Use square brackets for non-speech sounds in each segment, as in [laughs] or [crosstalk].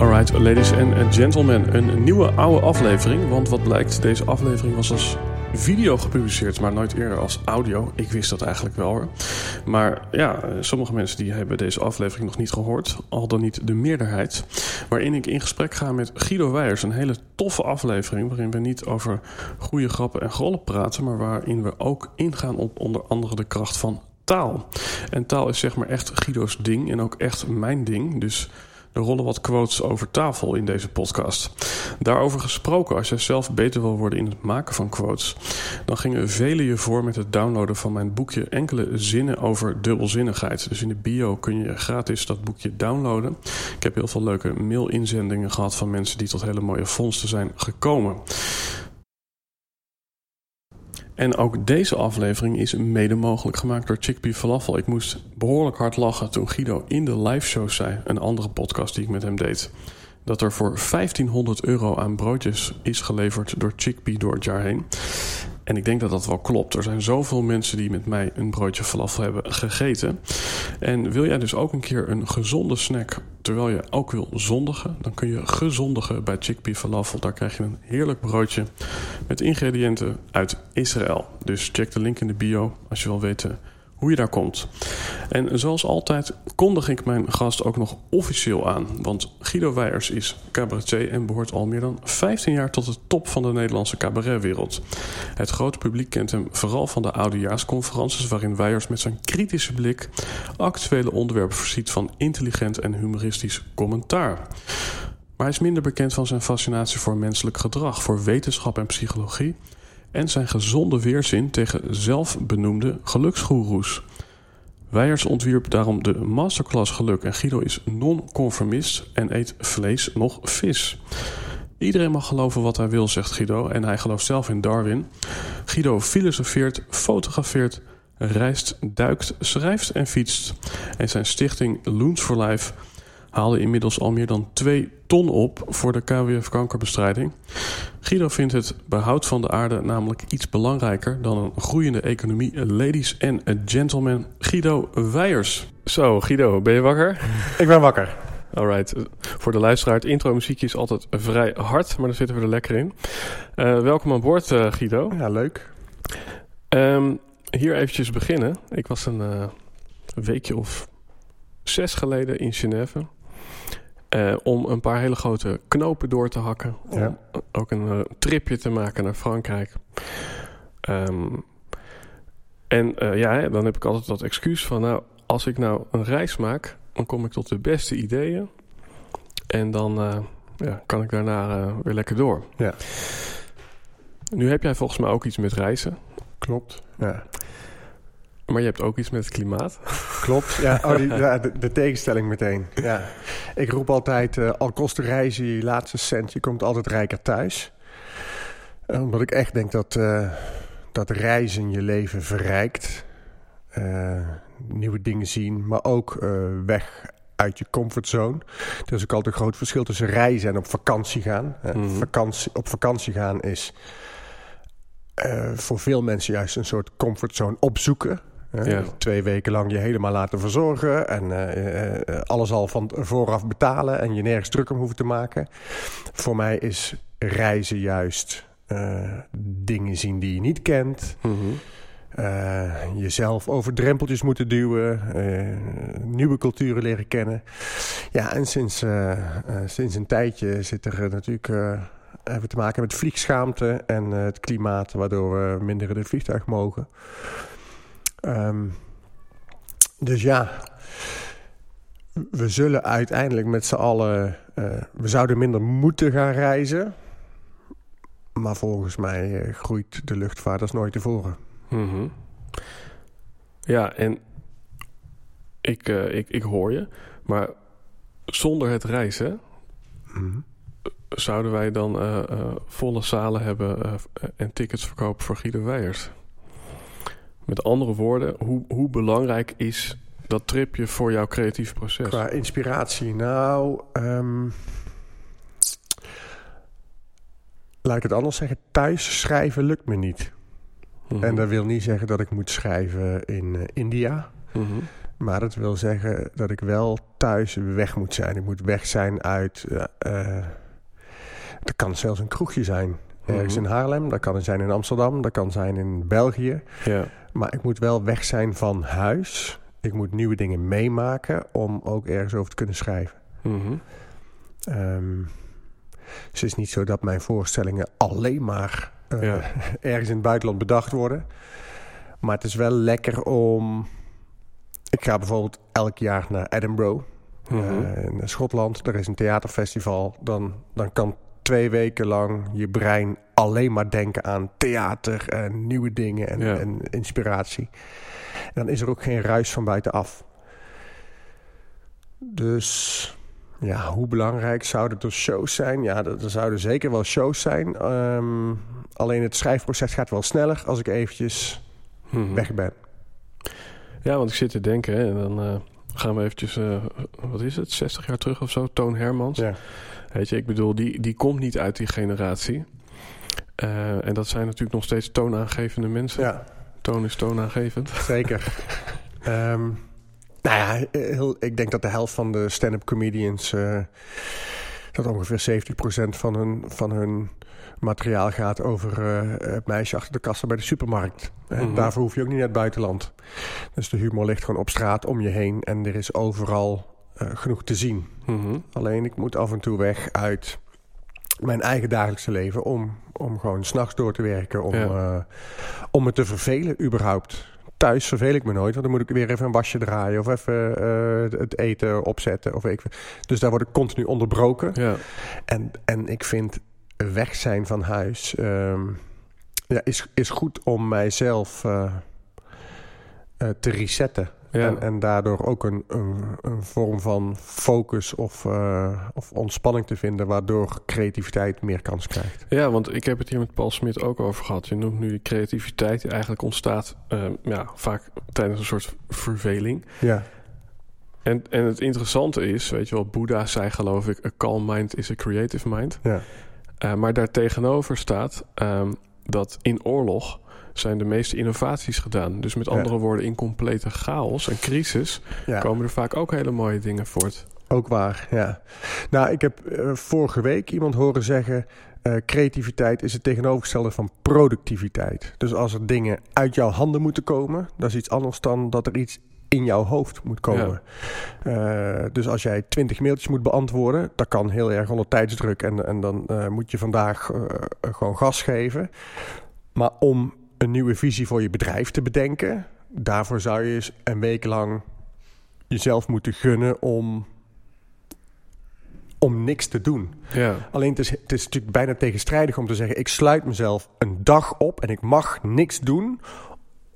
Alright, ladies and gentlemen, een nieuwe oude aflevering. Want wat blijkt, deze aflevering was als video gepubliceerd, maar nooit eerder als audio. Ik wist dat eigenlijk wel hoor. Maar ja, sommige mensen die hebben deze aflevering nog niet gehoord, al dan niet de meerderheid. Waarin ik in gesprek ga met Guido Weijers. Een hele toffe aflevering waarin we niet over goede grappen en grollen praten, maar waarin we ook ingaan op onder andere de kracht van taal. En taal is zeg maar echt Guido's ding en ook echt mijn ding. Dus er rollen wat quotes over tafel in deze podcast. Daarover gesproken, als jij zelf beter wil worden in het maken van quotes, dan gingen velen je voor met het downloaden van mijn boekje Enkele zinnen over dubbelzinnigheid. Dus in de bio kun je gratis dat boekje downloaden. Ik heb heel veel leuke mail-inzendingen gehad van mensen die tot hele mooie vondsten zijn gekomen. En ook deze aflevering is mede mogelijk gemaakt door Chickpea Falafel. Ik moest behoorlijk hard lachen toen Guido in de live show zei, een andere podcast die ik met hem deed, dat er voor 1500 euro aan broodjes is geleverd door Chickpea door het jaar heen. En ik denk dat dat wel klopt. Er zijn zoveel mensen die met mij een broodje falafel hebben gegeten. En wil jij dus ook een keer een gezonde snack, terwijl je ook wil zondigen, dan kun je gezondigen bij Chickpea Falafel. Daar krijg je een heerlijk broodje met ingrediënten uit Israël. Dus check de link in de bio als je wil weten hoe je daar komt. En zoals altijd kondig ik mijn gast ook nog officieel aan. Want Guido Weijers is cabaretier en behoort al meer dan 15 jaar tot de top van de Nederlandse cabaretwereld. Het grote publiek kent hem vooral van de oudejaarsconferences... waarin Weijers met zijn kritische blik actuele onderwerpen voorziet... van intelligent en humoristisch commentaar. Maar hij is minder bekend van zijn fascinatie voor menselijk gedrag... voor wetenschap en psychologie en zijn gezonde weerzin tegen zelfbenoemde geluksgoeroes. Weijers ontwierp daarom de masterclass geluk en Guido is non-conformist en eet vlees nog vis. Iedereen mag geloven wat hij wil, zegt Guido, en hij gelooft zelf in Darwin. Guido filosofeert, fotografeert, reist, duikt, schrijft en fietst. En zijn stichting Loons for Life haalde inmiddels al meer dan 2 ton op voor de KWF-kankerbestrijding. Guido vindt het behoud van de aarde namelijk iets belangrijker dan een groeiende economie. Ladies and gentlemen, Guido Weijers. Zo, Guido, ben je wakker? Ik ben wakker. Alright. Voor de luisteraar, het intro muziekje is altijd vrij hard, maar dan zitten we er lekker in. Uh, welkom aan boord, uh, Guido. Ja, leuk. Um, hier eventjes beginnen. Ik was een uh, weekje of zes geleden in Genève. Uh, om een paar hele grote knopen door te hakken. Om ja. ook een uh, tripje te maken naar Frankrijk. Um, en uh, ja, dan heb ik altijd dat excuus van... nou, als ik nou een reis maak... dan kom ik tot de beste ideeën. En dan ja, kan ik daarna weer lekker door. Ja. Nu heb jij volgens mij ook iets met reizen. Klopt, ja. Maar je hebt ook iets met het klimaat. Klopt, ja, oh, die, [laughs] ja de, de, tegenstelling meteen. Ja. Ik roep altijd, uh, al kost de reizen je laatste cent, je komt altijd rijker thuis. Uh, omdat ik echt denk dat, uh, dat reizen je leven verrijkt. nieuwe dingen zien, maar ook weg uit je comfortzone. Er is ook altijd een groot verschil tussen reizen en op vakantie gaan. Mm -hmm. vakantie, op vakantie gaan is... voor veel mensen juist een soort comfortzone opzoeken. Ja. Twee weken lang je helemaal laten verzorgen en uh, uh, alles al van vooraf betalen en je nergens druk om hoeven te maken. Voor mij is reizen juist uh, dingen zien die je niet kent. Mm -hmm. jezelf over drempeltjes moeten duwen, nieuwe culturen leren kennen. Ja, en sinds, sinds een tijdje zit er natuurlijk hebben we te maken met vliegschaamte en eh, het klimaat, waardoor we minder in het vliegtuig mogen. Ehm, dus ja, we zullen uiteindelijk met z'n allen. eh, we zouden minder moeten gaan reizen. Maar volgens mij eh, groeit de luchtvaart als nooit tevoren. Mhm. Ja, en ik, eh, ik, ik hoor je. Maar zonder het reizen Mhm. zouden wij dan volle zalen hebben en tickets verkopen voor Guido Weijers. Met andere woorden, hoe, hoe belangrijk is dat tripje voor jouw creatief proces? Qua inspiratie, nou. ehm, laat ik het anders zeggen. Thuis schrijven lukt me niet. Mhm. En dat wil niet zeggen dat ik moet schrijven in eh, India. Mhm. Maar dat wil zeggen dat ik wel thuis weg moet zijn. Ik moet weg zijn uit. eh eh, het kan zelfs een kroegje zijn. Ergens Mhm. in Haarlem, dat kan zijn in Amsterdam, dat kan zijn in België. Ja. Maar ik moet wel weg zijn van huis. Ik moet nieuwe dingen meemaken om ook ergens over te kunnen schrijven. Mhm. Ehm, dus het is niet zo dat mijn voorstellingen alleen maar eh, Ja. [laughs] ergens in het buitenland bedacht worden. Maar het is wel lekker om. Ik ga bijvoorbeeld elk jaar naar Edinburgh, Mhm. eh, in Schotland. Er is een theaterfestival. Dan, dan kan twee weken lang je brein alleen maar denken aan theater en nieuwe dingen en, Ja. en inspiratie. En dan is er ook geen ruis van buitenaf. Dus ja, hoe belangrijk zouden er shows zijn? Ja, er, zouden zeker wel shows zijn. Ehm, alleen het schrijfproces gaat wel sneller als ik eventjes Mhm. weg ben. Ja, want ik zit te denken hè, en dan eh, gaan we eventjes, eh, wat is het, 60 jaar terug of zo, Toon Hermans. Ja. Weet je, ik bedoel, die, die komt niet uit die generatie. Eh, en dat zijn natuurlijk nog steeds toonaangevende mensen. ja, Toon is toonaangevend. [laughs] zeker. Ehm, nou ja, heel, ik denk dat de helft van de stand-up comedians... eh, dat ongeveer 70% van hun, van hun materiaal gaat over eh, het meisje achter de kassa bij de supermarkt. En Mhm. daarvoor hoef je ook niet naar het buitenland. Dus de humor ligt gewoon op straat om je heen en er is overal genoeg te zien. Mhm. Alleen ik moet af en toe weg uit mijn eigen dagelijkse leven om, om gewoon s'nachts door te werken, om, Ja. eh, om me te vervelen überhaupt. Thuis verveel ik me nooit, want dan moet ik weer even een wasje draaien of even eh, het eten opzetten. Of ik. Dus daar word ik continu onderbroken. Ja. En, en ik vind weg zijn van huis ehm, ja, is, is goed om mijzelf eh, te resetten. Ja. En, en daardoor ook een, een, een vorm van focus of, eh, of ontspanning te vinden, waardoor creativiteit meer kans krijgt. ja, want ik heb het hier met Paul Smit ook over gehad. Je noemt nu die creativiteit die eigenlijk ontstaat eh, ja, vaak tijdens een soort verveling. Ja, En, en het interessante is, weet je wel, Boeddha zei geloof ik... a calm mind is a creative mind. ja, Uh, maar daar tegenover staat ehm, dat in oorlog zijn de meeste innovaties gedaan. Dus met Ja. andere woorden, in complete chaos en crisis ja. komen er vaak ook hele mooie dingen voort. Ook waar, ja. Nou, ik heb eh, vorige week iemand horen zeggen... eh, creativiteit is het tegenovergestelde van productiviteit. Dus als er dingen uit jouw handen moeten komen... dat is iets anders dan dat er iets in jouw hoofd moet komen. Eh, dus als jij twintig mailtjes moet beantwoorden... dat kan heel erg onder tijdsdruk... en, en dan moet je vandaag gewoon gas geven. Maar om een nieuwe visie voor je bedrijf te bedenken... daarvoor zou je eens een week lang jezelf moeten gunnen om om niks te doen. Ja, Alleen het is, het is natuurlijk bijna tegenstrijdig om te zeggen... ik sluit mezelf een dag op en ik mag niks doen...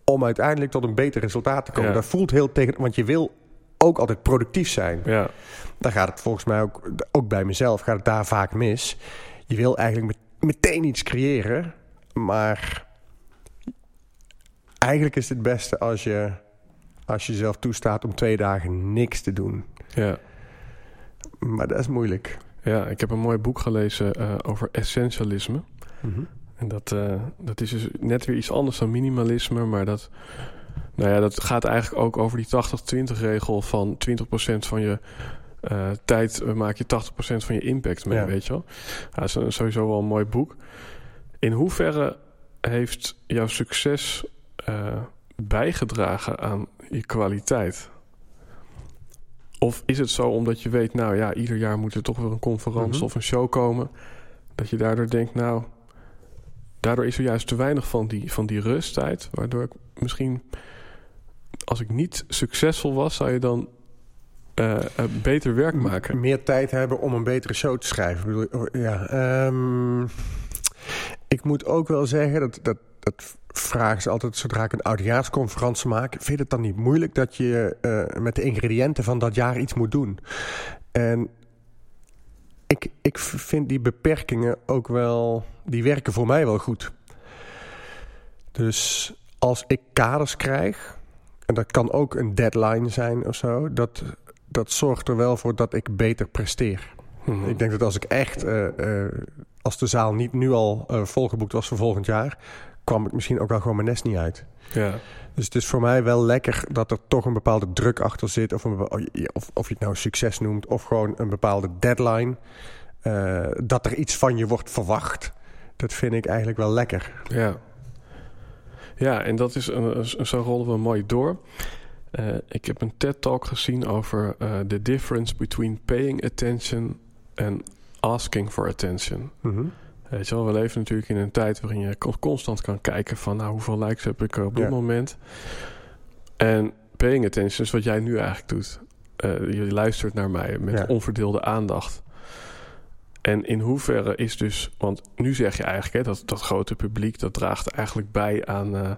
om uiteindelijk tot een beter resultaat te komen. Ja. Dat voelt heel tegen... want je wil ook altijd productief zijn. ja, Daar gaat het volgens mij ook... ook bij mezelf gaat het daar vaak mis. Je wil eigenlijk met- meteen iets creëren... maar eigenlijk is het beste als je... als je jezelf toestaat om twee dagen niks te doen. ja. Maar dat is moeilijk. Ja, ik heb een mooi boek gelezen eh, over essentialisme. En dat, eh, dat is dus net weer iets anders dan minimalisme, maar dat, nou ja, dat gaat eigenlijk ook over die 80-20 regel van 20% van je eh, tijd maak je 80% van je impact mee, Ja. weet je wel. Ja, dat is sowieso wel een mooi boek. In hoeverre heeft jouw succes eh, bijgedragen aan je kwaliteit? Of is het zo omdat je weet, nou ja, ieder jaar moet er toch weer een conferentie Mhm. of een show komen. Dat je daardoor denkt, nou, daardoor is er juist te weinig van die, van die rusttijd. Waardoor ik misschien, als ik niet succesvol was, zou je dan uh, beter werk maken. Meer tijd hebben om een betere show te schrijven. Oh, ja, um, ik moet ook wel zeggen dat, dat, dat vragen ze altijd zodra ik een oudejaarsconferentie maak. Vind je het dan niet moeilijk dat je uh, met de ingrediënten van dat jaar iets moet doen? En ik, ik vind die beperkingen ook wel, die werken voor mij wel goed. Dus als ik kaders krijg, en dat kan ook een deadline zijn of zo, dat, dat zorgt er wel voor dat ik beter presteer. Mhm. Ik denk dat als ik echt, uh, uh, als de zaal niet nu al volgeboekt was voor volgend jaar, kwam ik misschien ook wel gewoon mijn nest niet uit. Ja. Dus het is voor mij wel lekker dat er toch een bepaalde druk achter zit. Of, een, of, of je het nou succes noemt, of gewoon een bepaalde deadline. Uh, dat er iets van je wordt verwacht. Dat vind ik eigenlijk wel lekker. Ja, ja en dat is een, zo rollen we mooi door. Uh, ik heb een TED-talk gezien over uh, the difference between paying attention and asking for attention. Mm -hmm. Weet je wel, we leven natuurlijk in een tijd waarin je constant kan kijken van nou, hoeveel likes heb ik op dit ja. moment. En paying attention is wat jij nu eigenlijk doet. Uh, je luistert naar mij met ja. onverdeelde aandacht. En in hoeverre is dus, want nu zeg je eigenlijk hè, dat dat grote publiek dat draagt eigenlijk bij aan, uh,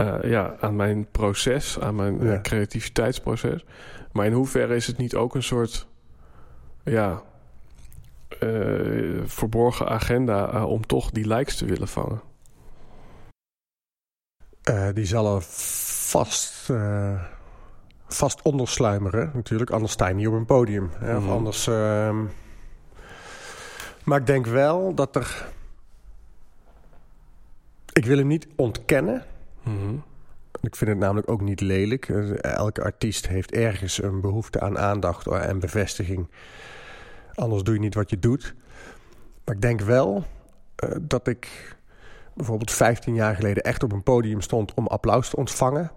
uh, ja, aan mijn proces, aan mijn ja. creativiteitsproces. Maar in hoeverre is het niet ook een soort ja, verborgen agenda uh, om toch die likes te willen vangen? Uh, die zal er vast, vast ondersluimeren, natuurlijk. Anders sta je niet op een podium. Hè? Of anders. ehm, Maar ik denk wel dat er. Ik wil hem niet ontkennen. Mm Ik vind het namelijk ook niet lelijk. Elke artiest heeft ergens een behoefte aan aandacht en bevestiging. Anders doe je niet wat je doet. Maar ik denk wel uh, dat ik bijvoorbeeld 15 jaar geleden echt op een podium stond om applaus te ontvangen.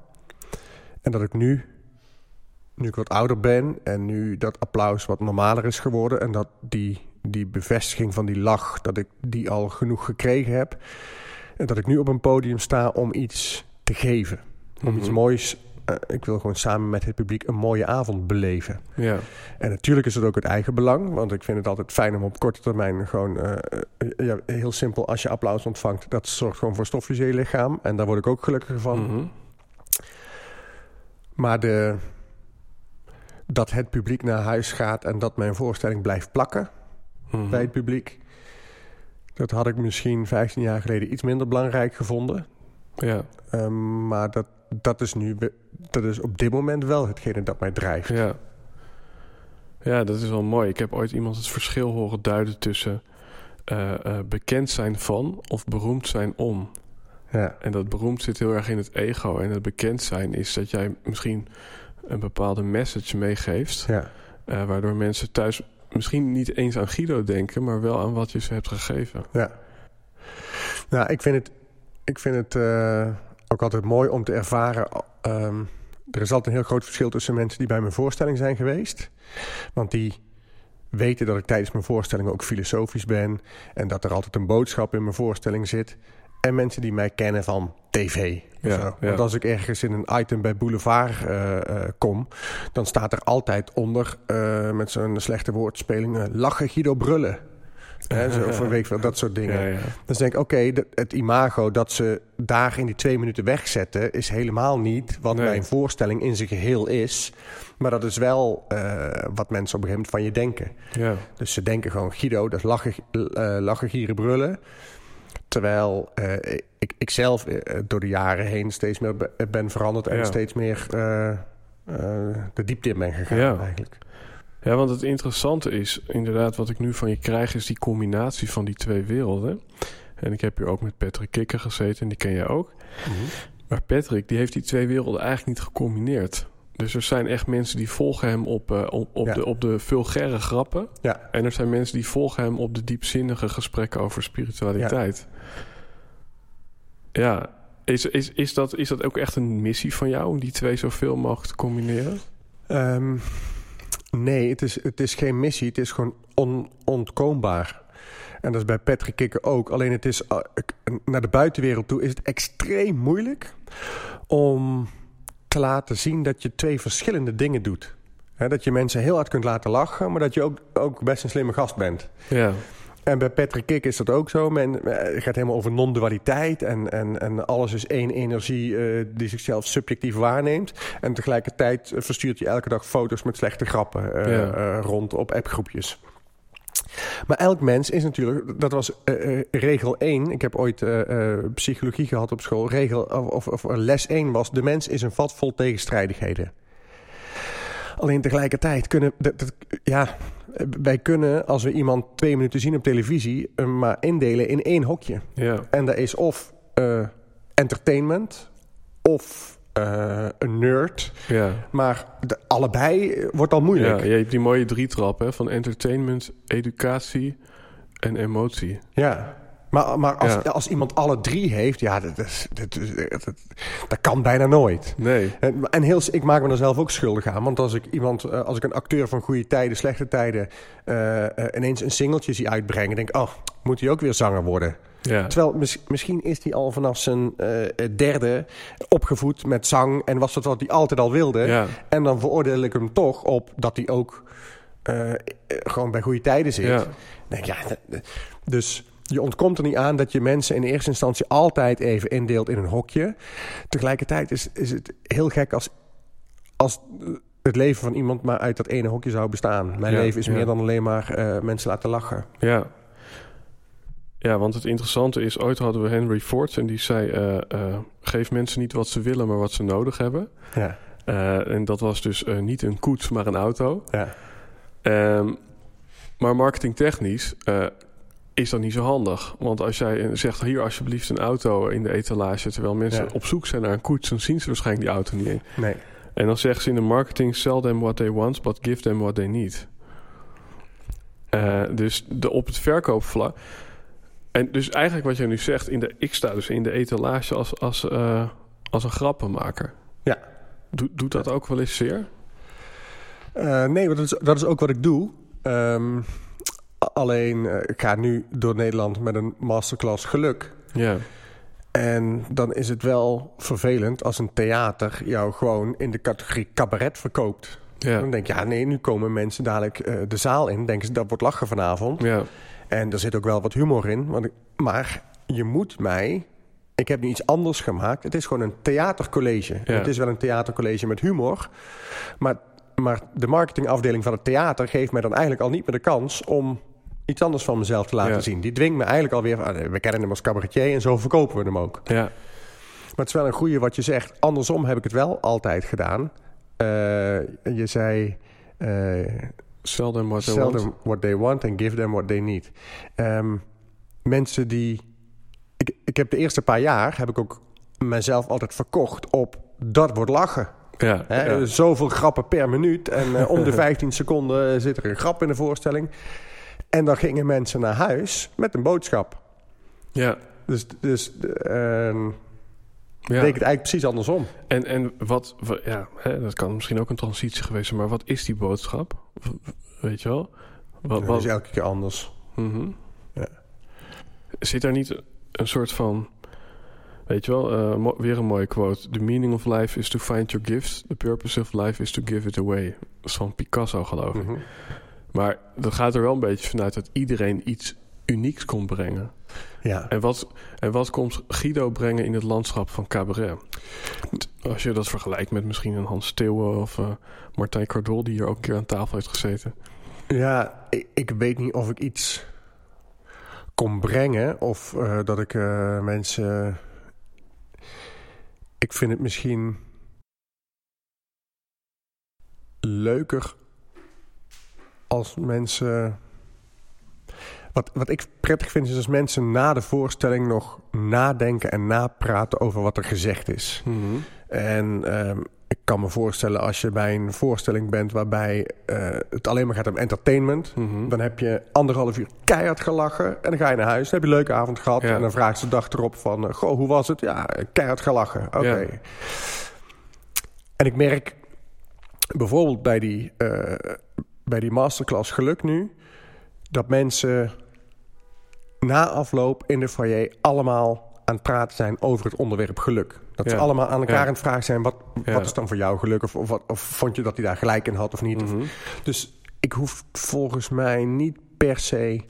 En dat ik nu, nu ik wat ouder ben en nu dat applaus wat normaler is geworden en dat die, die bevestiging van die lach, dat ik die al genoeg gekregen heb. En dat ik nu op een podium sta om iets te geven. Om mm -hmm. iets moois uh, ik wil gewoon samen met het publiek een mooie avond beleven. Ja. En natuurlijk is het ook het eigen belang. Want ik vind het altijd fijn om op korte termijn gewoon... Uh, ja, heel simpel, als je applaus ontvangt... dat zorgt gewoon voor stofjes in je lichaam. En daar word ik ook gelukkiger van. Mm -hmm. Maar de, dat het publiek naar huis gaat... en dat mijn voorstelling blijft plakken mm -hmm. bij het publiek... dat had ik misschien 15 jaar geleden iets minder belangrijk gevonden. Ja. Um, maar dat, dat is nu dat is op dit moment wel hetgene dat mij drijft. Ja. ja, dat is wel mooi. Ik heb ooit iemand het verschil horen duiden tussen uh, uh, bekend zijn van of beroemd zijn om. Ja. En dat beroemd zit heel erg in het ego. En het bekend zijn is dat jij misschien een bepaalde message meegeeft. Ja. Uh, waardoor mensen thuis misschien niet eens aan Guido denken, maar wel aan wat je ze hebt gegeven. Ja. Nou, ik vind het, ik vind het uh, ook altijd mooi om te ervaren. Um, er is altijd een heel groot verschil tussen mensen die bij mijn voorstelling zijn geweest. Want die weten dat ik tijdens mijn voorstelling ook filosofisch ben. En dat er altijd een boodschap in mijn voorstelling zit. En mensen die mij kennen van tv. Ja, zo. Want als ik ergens in een item bij Boulevard uh, uh, kom... dan staat er altijd onder, uh, met zo'n slechte woordspeling... lachen Guido brullen. He, zo, [laughs] weet ik dat soort dingen. Ja, ja. Dus denk ik, oké, okay, het imago dat ze daar in die twee minuten wegzetten... is helemaal niet wat Nee. mijn voorstelling in zijn geheel is. Maar dat is wel uh, wat mensen op een gegeven moment van je denken. Ja. Dus ze denken gewoon, Guido, dat is lachen, uh, lachen gieren, brullen. Terwijl uh, ik, ik zelf door de jaren heen steeds meer ben veranderd... en steeds meer de diepte in ben gegaan eigenlijk. Ja, want het interessante is inderdaad wat ik nu van je krijg, is die combinatie van die twee werelden. En ik heb hier ook met Patrick Kikker gezeten, en die ken jij ook. Mm -hmm. Maar Patrick, die heeft die twee werelden eigenlijk niet gecombineerd. Dus er zijn echt mensen die volgen hem op, uh, op, op, Ja. de, op de vulgaire grappen. Ja. En er zijn mensen die volgen hem op de diepzinnige gesprekken over spiritualiteit. Ja, is, is, is, dat, is dat ook echt een missie van jou om die twee zoveel mogelijk te combineren? Um, nee, het is, het is geen missie. Het is gewoon onontkoombaar. En dat is bij Patrick Kikker ook. Alleen het is uh, naar de buitenwereld toe is het extreem moeilijk om te laten zien dat je twee verschillende dingen doet. dat je mensen heel hard kunt laten lachen, maar dat je ook, ook best een slimme gast bent. Ja. En bij Patrick Kik is dat ook zo. Men het gaat helemaal over non-dualiteit. En, en, en alles is één energie uh, die zichzelf subjectief waarneemt. En tegelijkertijd verstuurt je elke dag foto's met slechte grappen uh, ja. uh, rond op appgroepjes. Maar elk mens is natuurlijk, dat was uh, regel 1. Ik heb ooit uh, psychologie gehad op school. Regel, of, of, of les 1 was: de mens is een vat vol tegenstrijdigheden. Alleen tegelijkertijd kunnen. Dat, dat, ja, wij kunnen, als we iemand twee minuten zien op televisie, hem maar indelen in één hokje. Ja. En dat is of uh, entertainment of uh, een nerd. Ja. Maar de, allebei wordt al moeilijk. Ja, je hebt die mooie drietrap hè, van entertainment, educatie en emotie. Ja. Maar, maar als, ja. als iemand alle drie heeft, ja, dat, dat, dat, dat kan bijna nooit. Nee. En, en, heel, ik maak me er zelf ook schuldig aan. Want als ik iemand, als ik een acteur van goede tijden, slechte tijden, uh, uh, ineens een singeltje zie uitbrengen, denk ik, oh, moet hij ook weer zanger worden? Ja. Terwijl mis, misschien is hij al vanaf zijn uh, derde opgevoed met zang en was dat wat hij altijd al wilde. Ja. En dan veroordeel ik hem toch op dat hij ook gewoon bij goede tijden zit. Ja. Denk, ja, dus je ontkomt er niet aan dat je mensen in eerste instantie altijd even indeelt in een hokje. Tegelijkertijd is, is het heel gek als, als het leven van iemand maar uit dat ene hokje zou bestaan. Mijn Ja, leven is ja. meer dan alleen maar uh, mensen laten lachen. Ja. Ja, want het interessante is, ooit hadden we Henry Ford en die zei: uh, uh, geef mensen niet wat ze willen, maar wat ze nodig hebben. Ja. Uh, en dat was dus niet een koets, maar een auto. Ja. Um, maar marketingtechnisch is dat niet zo handig. Want als jij zegt, hier alsjeblieft een auto in de etalage... terwijl mensen Ja. op zoek zijn naar een koets... dan zien ze waarschijnlijk die auto niet in. Nee. En dan zeggen ze in de marketing... sell them what they want, but give them what they need. Uh, dus de, op het verkoopvlak... En dus eigenlijk wat jij nu zegt... In de, ik sta dus in de etalage als, als, uh, als een grappenmaker. Ja. Do, doet dat ook wel eens zeer? Uh, nee, dat is, dat is ook wat ik doe. Um, alleen, uh, ik ga nu door Nederland met een masterclass geluk. Ja. En dan is het wel vervelend als een theater jou gewoon in de categorie cabaret verkoopt. Ja. Dan denk je, ja nee, nu komen mensen dadelijk uh, de zaal in. Denken ze, dat wordt lachen vanavond. Ja. En er zit ook wel wat humor in. Want ik, maar je moet mij... Ik heb nu iets anders gemaakt. Het is gewoon een theatercollege. Ja. Het is wel een theatercollege met humor. Maar, maar de marketingafdeling van het theater geeft mij dan eigenlijk al niet meer de kans om iets anders van mezelf te laten Ja. zien. Die dwingt me eigenlijk alweer ah, we kennen hem als cabaretier en zo verkopen we hem ook. Ja. Maar het is wel een goede wat je zegt. Andersom heb ik het wel altijd gedaan. Uh, je zei... Uh, Sell them what they sell want. them what they want and give them what they need. Um, mensen die... Ik, ik heb de eerste paar jaar heb ik ook mezelf altijd verkocht op dat wordt lachen. Ja, He, ja. Zoveel grappen per minuut. En uh, om de [laughs] 15 seconden zit er een grap in de voorstelling. En dan gingen mensen naar huis met een boodschap. ja. Dus, dus uh, Ja. het eigenlijk precies andersom. En, en wat, wat- ja, hè, dat kan misschien ook een transitie geweest zijn, maar wat is die boodschap? Weet je wel? Wat, Dat is elke keer anders. Mhm. Ja. Zit daar niet een soort van, weet je wel, eh, weer een mooie quote. The meaning of life is to find your gift. The purpose of life is to give it away. Dat is van Picasso, geloof ik. Mhm. Maar dat gaat er wel een beetje vanuit dat iedereen iets unieks komt brengen. Ja. En wat, en wat komt Guido brengen in het landschap van cabaret? Als je dat vergelijkt met misschien een Hans Steeuwen of eh, Martijn Cardol... die hier ook een keer aan tafel heeft gezeten. Ja, ik, ik weet niet of ik iets kon brengen of uh, dat ik uh, mensen. Ik vind het misschien leuker als mensen. Wat, wat ik prettig vind is als mensen na de voorstelling nog nadenken en napraten over wat er gezegd is. Mm -hmm. En um, ik kan me voorstellen als je bij een voorstelling bent waarbij uh, het alleen maar gaat om entertainment. Mm -hmm. Dan heb je anderhalf uur keihard gelachen en dan ga je naar huis. Dan heb je een leuke avond gehad Ja. en dan vraagt ze de dag erop van... Uh, goh, hoe was het? Ja, keihard gelachen. Oké. Okay. Ja. En ik merk bijvoorbeeld bij die, uh, bij die masterclass geluk nu... dat mensen na afloop in de foyer allemaal aan het praten zijn over het onderwerp geluk. Dat ze allemaal aan elkaar Ja. aan het vragen zijn: wat, Ja. wat is dan voor jou geluk? Of, of, wat- of vond je dat hij daar gelijk in had of niet? Mhm. dus ik hoef volgens mij niet per se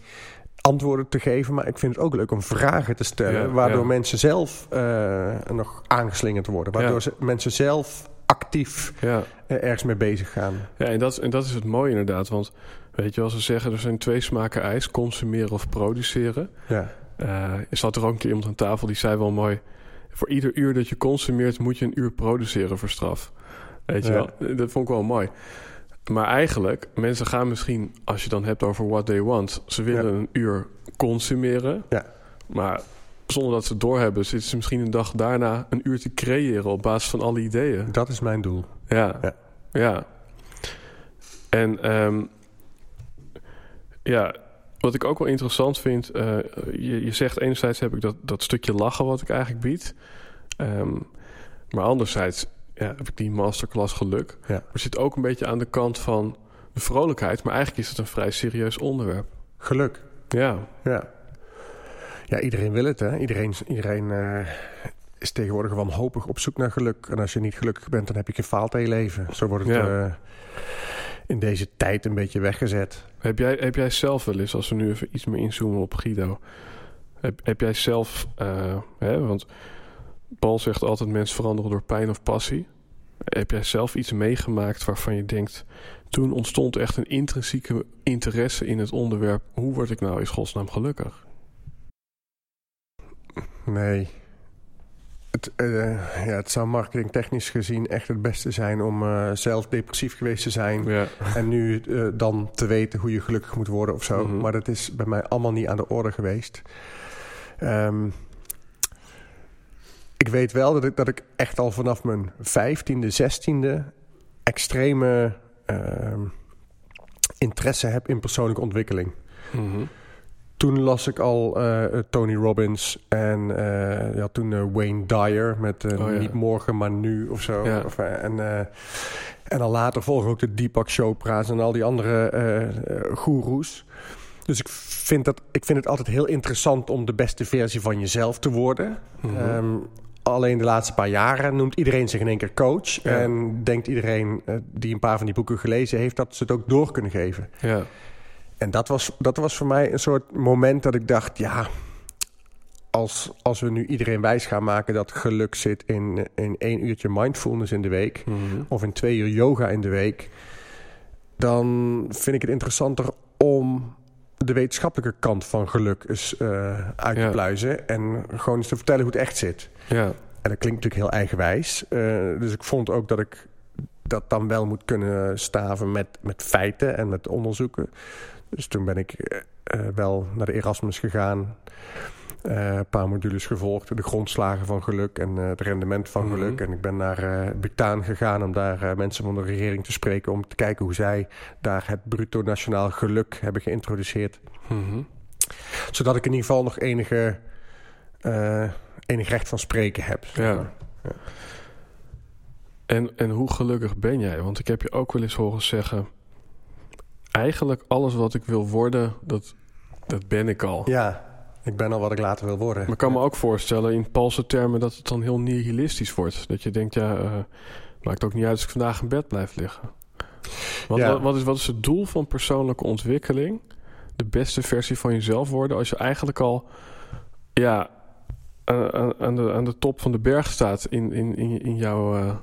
antwoorden te geven, maar ik vind het ook leuk om vragen te stellen, waardoor mensen zelf eh, nog aangeslingerd worden, waardoor ze, mensen zelf actief Ja. eh, ergens mee bezig gaan. Ja, en dat, en dat is het mooie inderdaad. Want weet je, als ze zeggen er zijn twee smaken ijs, consumeren of produceren. Ja, Eh, er zat er ook een keer iemand aan tafel die zei wel mooi: voor ieder uur dat je consumeert, moet je een uur produceren voor straf. Weet je Ja. wel? Dat vond ik wel mooi. Maar eigenlijk, mensen gaan misschien, als je dan hebt over what they want, ze willen Ja. een uur consumeren. Ja. Maar zonder dat ze het doorhebben, zitten ze misschien een dag daarna een uur te creëren op basis van alle ideeën. dat is mijn doel. Ja. Ja. Ja. En ehm, ja, wat ik ook wel interessant vind, eh, je, je zegt enerzijds heb ik dat, dat stukje lachen wat ik eigenlijk bied. Ehm, maar anderzijds ja, heb ik die masterclass geluk. Ja. Maar zit ook een beetje aan de kant van de vrolijkheid. Maar eigenlijk is het een vrij serieus onderwerp. Geluk. Ja, Ja. Ja, iedereen wil het, hè? Iedereen, iedereen eh, is tegenwoordig wanhopig op zoek naar geluk. En als je niet gelukkig bent, dan heb je gefaald in je leven. Zo wordt het Ja. eh, in deze tijd een beetje weggezet. Heb jij, heb jij zelf wel eens, als we nu even iets meer inzoomen op Guido. Heb, heb jij zelf, eh, hè, want Paul zegt altijd mensen veranderen door pijn of passie. Heb jij zelf iets meegemaakt waarvan je denkt, toen ontstond echt een intrinsieke interesse in het onderwerp. Hoe word ik nou in godsnaam gelukkig? Nee. Het, eh, ja, het zou marketingtechnisch gezien echt het beste zijn om eh, zelf depressief geweest te zijn. Ja, En nu eh, dan te weten hoe je gelukkig moet worden of zo. Mhm. Maar dat is bij mij allemaal niet aan de orde geweest. Ehm, ik weet wel dat ik, dat ik echt al vanaf mijn vijftiende, zestiende extreme ehm, interesse heb in persoonlijke ontwikkeling. Mhm. Toen las ik al eh, Tony Robbins en eh, ja, toen eh, Wayne Dyer met eh, Oh, ja. Niet morgen, maar nu of zo. Ja. Of, eh, en, eh, en dan later volgen ook de Deepak Chopra's en al die andere eh eh, goeroes. Dus ik vind, dat, ik vind het altijd heel interessant om de beste versie van jezelf te worden. Mhm. Ehm, alleen de laatste paar jaren noemt iedereen zich in één keer coach. Ja. En denkt iedereen eh, die een paar van die boeken gelezen heeft... dat ze het ook door kunnen geven. ja, En dat was, dat was voor mij een soort moment dat ik dacht... ja, als, als we nu iedereen wijs gaan maken... dat geluk zit in, in één uurtje mindfulness in de week... Mhm. of in twee uur yoga in de week... dan vind ik het interessanter om de wetenschappelijke kant van geluk eens eh, uit Ja. te pluizen... en gewoon eens te vertellen hoe het echt zit. ja, En dat klinkt natuurlijk heel eigenwijs. Eh, dus ik vond ook dat ik dat dan wel moet kunnen staven met, met feiten en met onderzoeken. Dus toen ben ik eh, eh, wel naar de Erasmus gegaan. eh, een paar modules gevolgd. De grondslagen van geluk en het rendement van Mhm. geluk. En ik ben naar Bhutan gegaan om daar mensen van de regering te spreken... om te kijken hoe zij daar het bruto nationaal geluk hebben geïntroduceerd Mhm. zodat ik in ieder geval nog enige, enig recht van spreken heb. zeg Ja. maar. En, en hoe gelukkig ben jij? Want ik heb je ook wel eens horen zeggen... eigenlijk alles wat ik wil worden, dat, dat ben ik al. ja, ik ben al wat ik later wil worden. Maar ik kan me ook voorstellen in Paulse termen... dat het dan heel nihilistisch wordt. Dat je denkt, ja, eh, maakt ook niet uit als ik vandaag in bed blijf liggen. Ja. wat, wat, is, wat is het doel van persoonlijke ontwikkeling? De beste versie van jezelf worden... als je eigenlijk al ja, aan, de, aan de top van de berg staat... in, in, in, in jouw eh,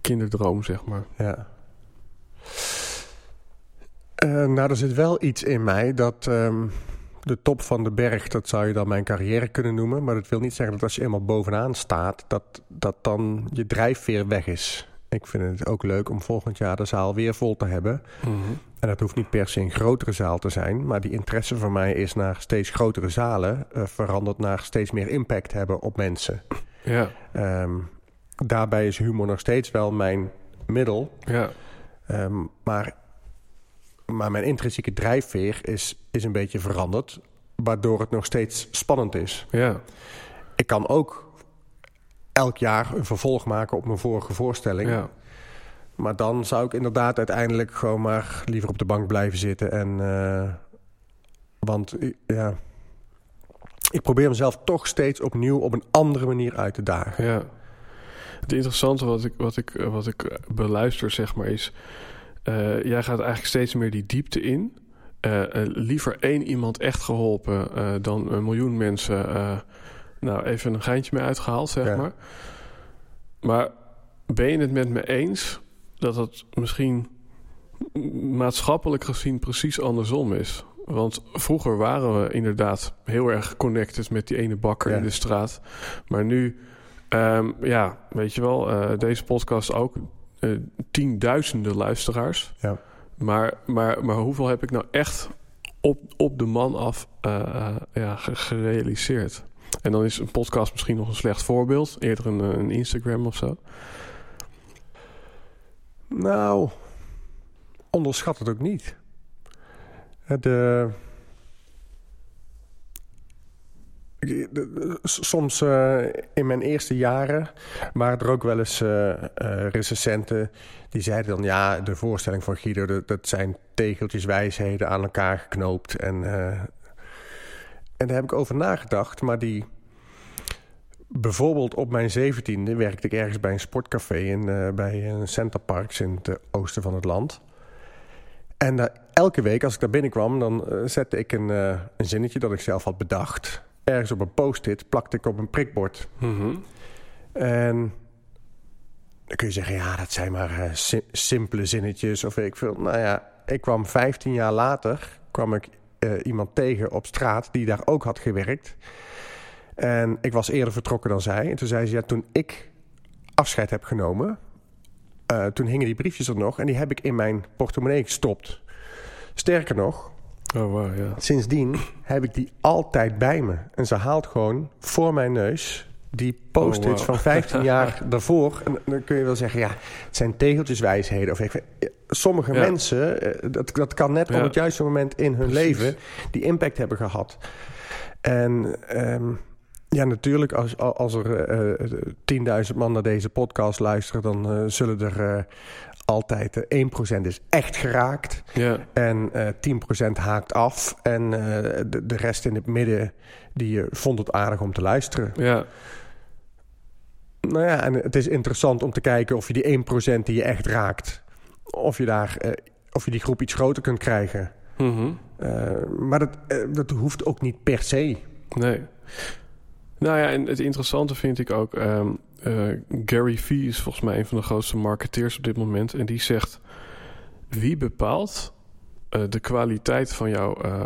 kinderdroom, zeg maar. Ja. Eh, nou, er zit wel iets in mij dat ehm, de top van de berg, dat zou je dan mijn carrière kunnen noemen. Maar dat wil niet zeggen dat als je eenmaal bovenaan staat, dat, dat dan je drijfveer weg is. Ik vind het ook leuk om volgend jaar de zaal weer vol te hebben. Mhm. En dat hoeft niet per se een grotere zaal te zijn. Maar die interesse van mij is naar steeds grotere zalen eh, veranderd naar steeds meer impact hebben op mensen. Ja, Ehm, daarbij is humor nog steeds wel mijn middel. ja, Ehm, maar, maar mijn intrinsieke drijfveer is, is een beetje veranderd. Waardoor het nog steeds spannend is. ja, Ik kan ook elk jaar een vervolg maken op mijn vorige voorstelling. ja. Maar dan zou ik inderdaad uiteindelijk gewoon maar liever op de bank blijven zitten. En, eh, want ja, ik probeer mezelf toch steeds opnieuw op een andere manier uit te dagen. Ja. Het interessante wat ik, wat ik, wat ik beluister, zeg maar, is... Uh, jij gaat eigenlijk steeds meer die diepte in. Uh, uh, liever één iemand echt geholpen dan een miljoen mensen... nou, even een geintje mee uitgehaald, zeg Ja. maar. Maar ben je het met me eens dat het misschien maatschappelijk gezien precies andersom is? Want vroeger waren we inderdaad heel erg connected met die ene bakker Ja. in de straat. Maar nu, ehm, ja, weet je wel, eh, deze podcast ook eh, tienduizenden luisteraars. Ja. Maar, maar, maar hoeveel heb ik nou echt op, op de man af eh, eh, ja, ge- gerealiseerd? En dan is een podcast misschien nog een slecht voorbeeld. Eerder een, een Instagram of zo. Nou, onderschat het ook niet. De, de- de- soms eh, in mijn eerste jaren waren er ook wel eens eh, eh, recensenten die zeiden dan ja, de voorstelling van Guido, dat, zijn tegeltjes wijsheden aan elkaar geknoopt. En, eh, en daar heb ik over nagedacht, maar die bijvoorbeeld op mijn zeventiende werkte ik ergens bij een sportcafé in, eh, bij een Center Parks in het eh, oosten van het land. En elke week als ik daar binnenkwam, dan eh, zette ik een, eh, een zinnetje dat ik zelf had bedacht. Ergens op een post-it plakte ik op een prikbord. Mhm. En dan kun je zeggen, ja, dat zijn maar eh, si- simpele zinnetjes of weet ik veel. Nou ja, ik kwam 15 jaar later, kwam ik eh, iemand tegen op straat die daar ook had gewerkt. En ik was eerder vertrokken dan zij. En toen zei ze, ja, toen ik afscheid heb genomen, eh, toen hingen die briefjes er nog en die heb ik in mijn portemonnee gestopt. Sterker nog, Oh, wow, ja. Sindsdien heb ik die altijd bij me. En ze haalt gewoon voor mijn neus die post-its Oh, wow. van 15 [laughs] jaar daarvoor. En dan kun je wel zeggen, ja, het zijn tegeltjeswijsheden. Of ik, sommige Ja. mensen, eh, dat, dat kan net Ja. op het juiste moment in hun Precies. leven... die impact hebben gehad. En ehm, ja, natuurlijk, als, als er eh, eh, 10.000 man naar deze podcast luisteren... dan eh, zullen er eh, altijd eh, 1% is echt geraakt... Ja, En eh 10% haakt af. En eh, de, de rest in het midden, die eh, vond het aardig om te luisteren. ja, Nou ja, en het is interessant om te kijken of je die 1% die je echt raakt... of je, daar, of je die groep iets groter kunt krijgen. Mhm. Maar dat, dat hoeft ook niet per se. Nee. Nou ja, en het interessante vind ik ook... ehm, eh, Gary Vee is volgens mij een van de grootste marketeers op dit moment. En die zegt... Wie bepaalt eh, de kwaliteit van jouw eh,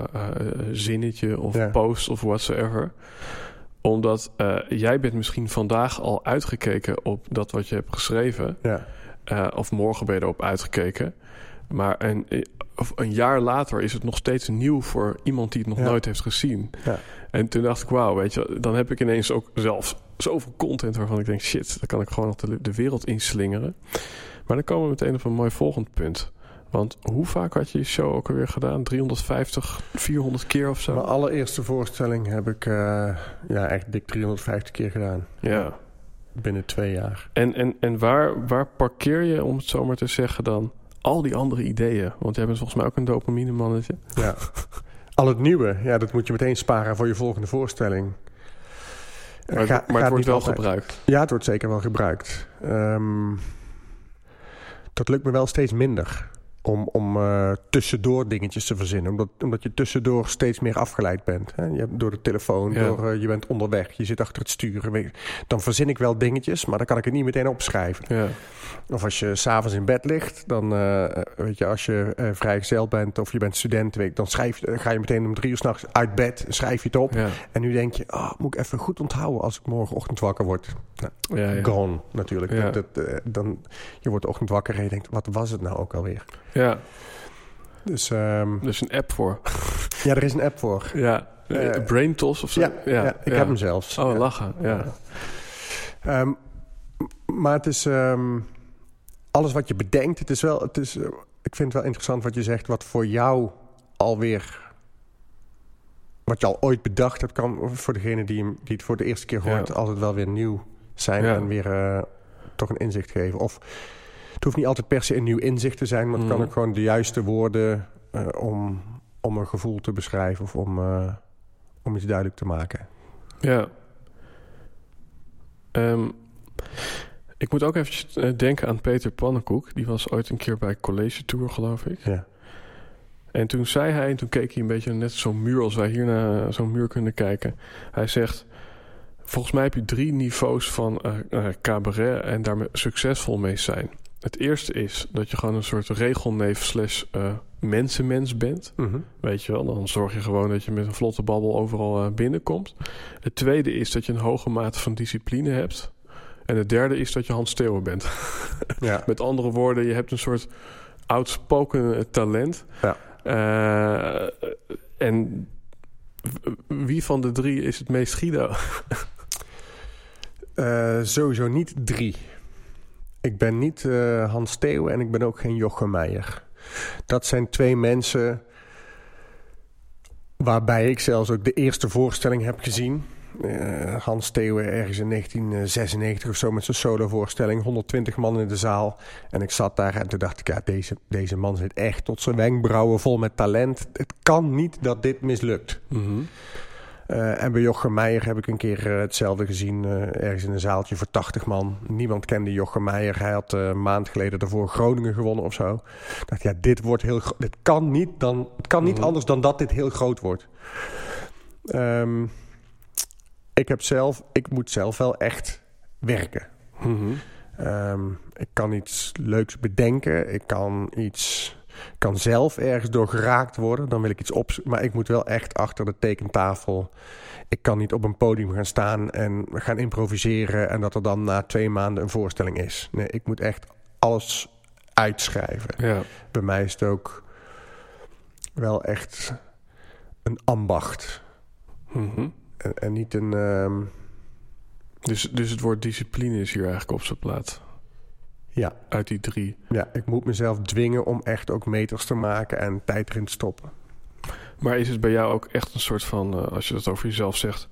zinnetje of Ja. post of whatsoever? Omdat jij bent misschien vandaag al uitgekeken op dat wat je hebt geschreven... Ja, of morgen ben je erop uitgekeken. Maar een, of een jaar later is het nog steeds nieuw voor iemand die het nog Ja. nooit heeft gezien. Ja. En toen dacht ik, wauw, weet je, dan heb ik ineens ook zelf zoveel content waarvan ik denk, shit, dan kan ik gewoon nog de, de wereld inslingeren. Maar dan komen we meteen op een mooi volgend punt. Want hoe vaak had je je show ook alweer gedaan? 350, 400 keer of zo? mijn allereerste voorstelling heb ik eh, ja, echt dik 350 keer gedaan. Ja. Binnen twee jaar. En, en, en waar, waar parkeer je, om het zo maar te zeggen, dan al die andere ideeën? Want jij bent volgens mij ook een dopamine mannetje. Ja. [laughs] Al het nieuwe, ja, dat moet je meteen sparen voor je volgende voorstelling. Maar, ga- het, maar het wordt wel altijd. gebruikt. Ja, het wordt zeker wel gebruikt. Ehm, dat lukt me wel steeds minder. Om, om eh, tussendoor dingetjes te verzinnen. Omdat, omdat je tussendoor steeds meer afgeleid bent. Hè? Je hebt door de telefoon, Ja. door, eh, je bent onderweg, je zit achter het sturen. Dan verzin ik wel dingetjes, maar dan kan ik het niet meteen opschrijven. Ja, Of als je s'avonds in bed ligt, dan eh, weet je, als je vrijgezel bent of je bent student, weet, dan schrijf, ga je meteen om drie uur s'nachts uit bed, schrijf je het op. ja, En nu denk je, oh, moet ik even goed onthouden als ik morgenochtend wakker word. ja. ja. Gone, natuurlijk. Ja. Dat, dat, dan, je wordt de ochtend wakker en je denkt, wat was het nou ook alweer? Ja. Dus ehm, Dus een app voor. [laughs] ja, er is een app voor. Ja, Eh, Brain Toss of zo. Ja, ja, ik heb hem zelfs. Oh, lachen. Ja. Ehm, maar het is ehm, alles wat je bedenkt. Het is wel, het is, eh, ik vind het wel interessant wat je zegt, wat voor jou alweer. Wat je al ooit bedacht hebt, kan voor degene die, hem, die het voor de eerste keer hoort, altijd wel weer nieuw zijn en weer eh, toch een inzicht geven. Of het hoeft niet altijd per se een nieuw inzicht te zijn, maar het kan Mhm. ook gewoon de juiste woorden eh, om, om een gevoel te beschrijven of om, eh, om iets duidelijk te maken. Ja. Ehm, ik moet ook even eh, denken aan Peter Pannenkoek. Die was ooit een keer bij College Tour, geloof ik. Ja. En toen zei hij, en toen keek hij een beetje net zo'n muur als wij hier naar zo'n muur kunnen kijken. Hij zegt: Volgens mij heb je drie niveaus van uh, cabaret en daar succesvol mee zijn. Het eerste is dat je gewoon een soort regelneef slash uh, mensenmens bent. Mhm. Weet je wel, dan zorg je gewoon dat je met een vlotte babbel overal binnenkomt. Het tweede is dat je een hoge mate van discipline hebt. En het derde is dat je Hans Steeuwen bent. [laughs] Ja. met andere woorden, je hebt een soort outspoken talent. Ja. Uh, en wie van de drie is het meest Guido? [laughs] sowieso niet drie. Ik ben niet uh, Hans Theeuwen en ik ben ook geen Jochem Meijer. Dat zijn twee mensen waarbij ik zelfs ook de eerste voorstelling heb gezien. Uh, Hans Theeuwen ergens in 1996 of zo met zijn solovoorstelling. 120 man in de zaal. En ik zat daar en toen dacht ik, ja, deze, deze man zit echt tot zijn wenkbrauwen vol met talent. Het kan niet dat dit mislukt. Mm. Uh, en bij Jochem Meijer heb ik een keer uh, hetzelfde gezien. ergens in een zaaltje voor 80 man. Niemand kende Jochem Meijer. Hij had een maand geleden daarvoor Groningen gewonnen of zo. Ik dacht, ja, dit wordt heel Dit kan niet, dan, het kan niet Mhm. anders dan dat dit heel groot wordt. Um, ik heb zelf, ik moet zelf wel echt werken. Mhm. Um, ik kan iets leuks bedenken. Ik kan iets, kan zelf ergens door geraakt worden. Dan wil ik iets op, maar ik moet wel echt achter de tekentafel. Ik kan niet op een podium gaan staan en gaan improviseren en dat er dan na twee maanden een voorstelling is. Nee, ik moet echt alles uitschrijven. Ja. Bij mij is het ook wel echt een ambacht. Mhm. En, en niet een. Um... Dus, dus het woord discipline is hier eigenlijk op zijn plaats. Ja. Uit die drie. Ja, ik moet mezelf dwingen om echt ook meters te maken en tijd erin te stoppen. Maar is het bij jou ook echt een soort van, uh, als je dat over jezelf zegt,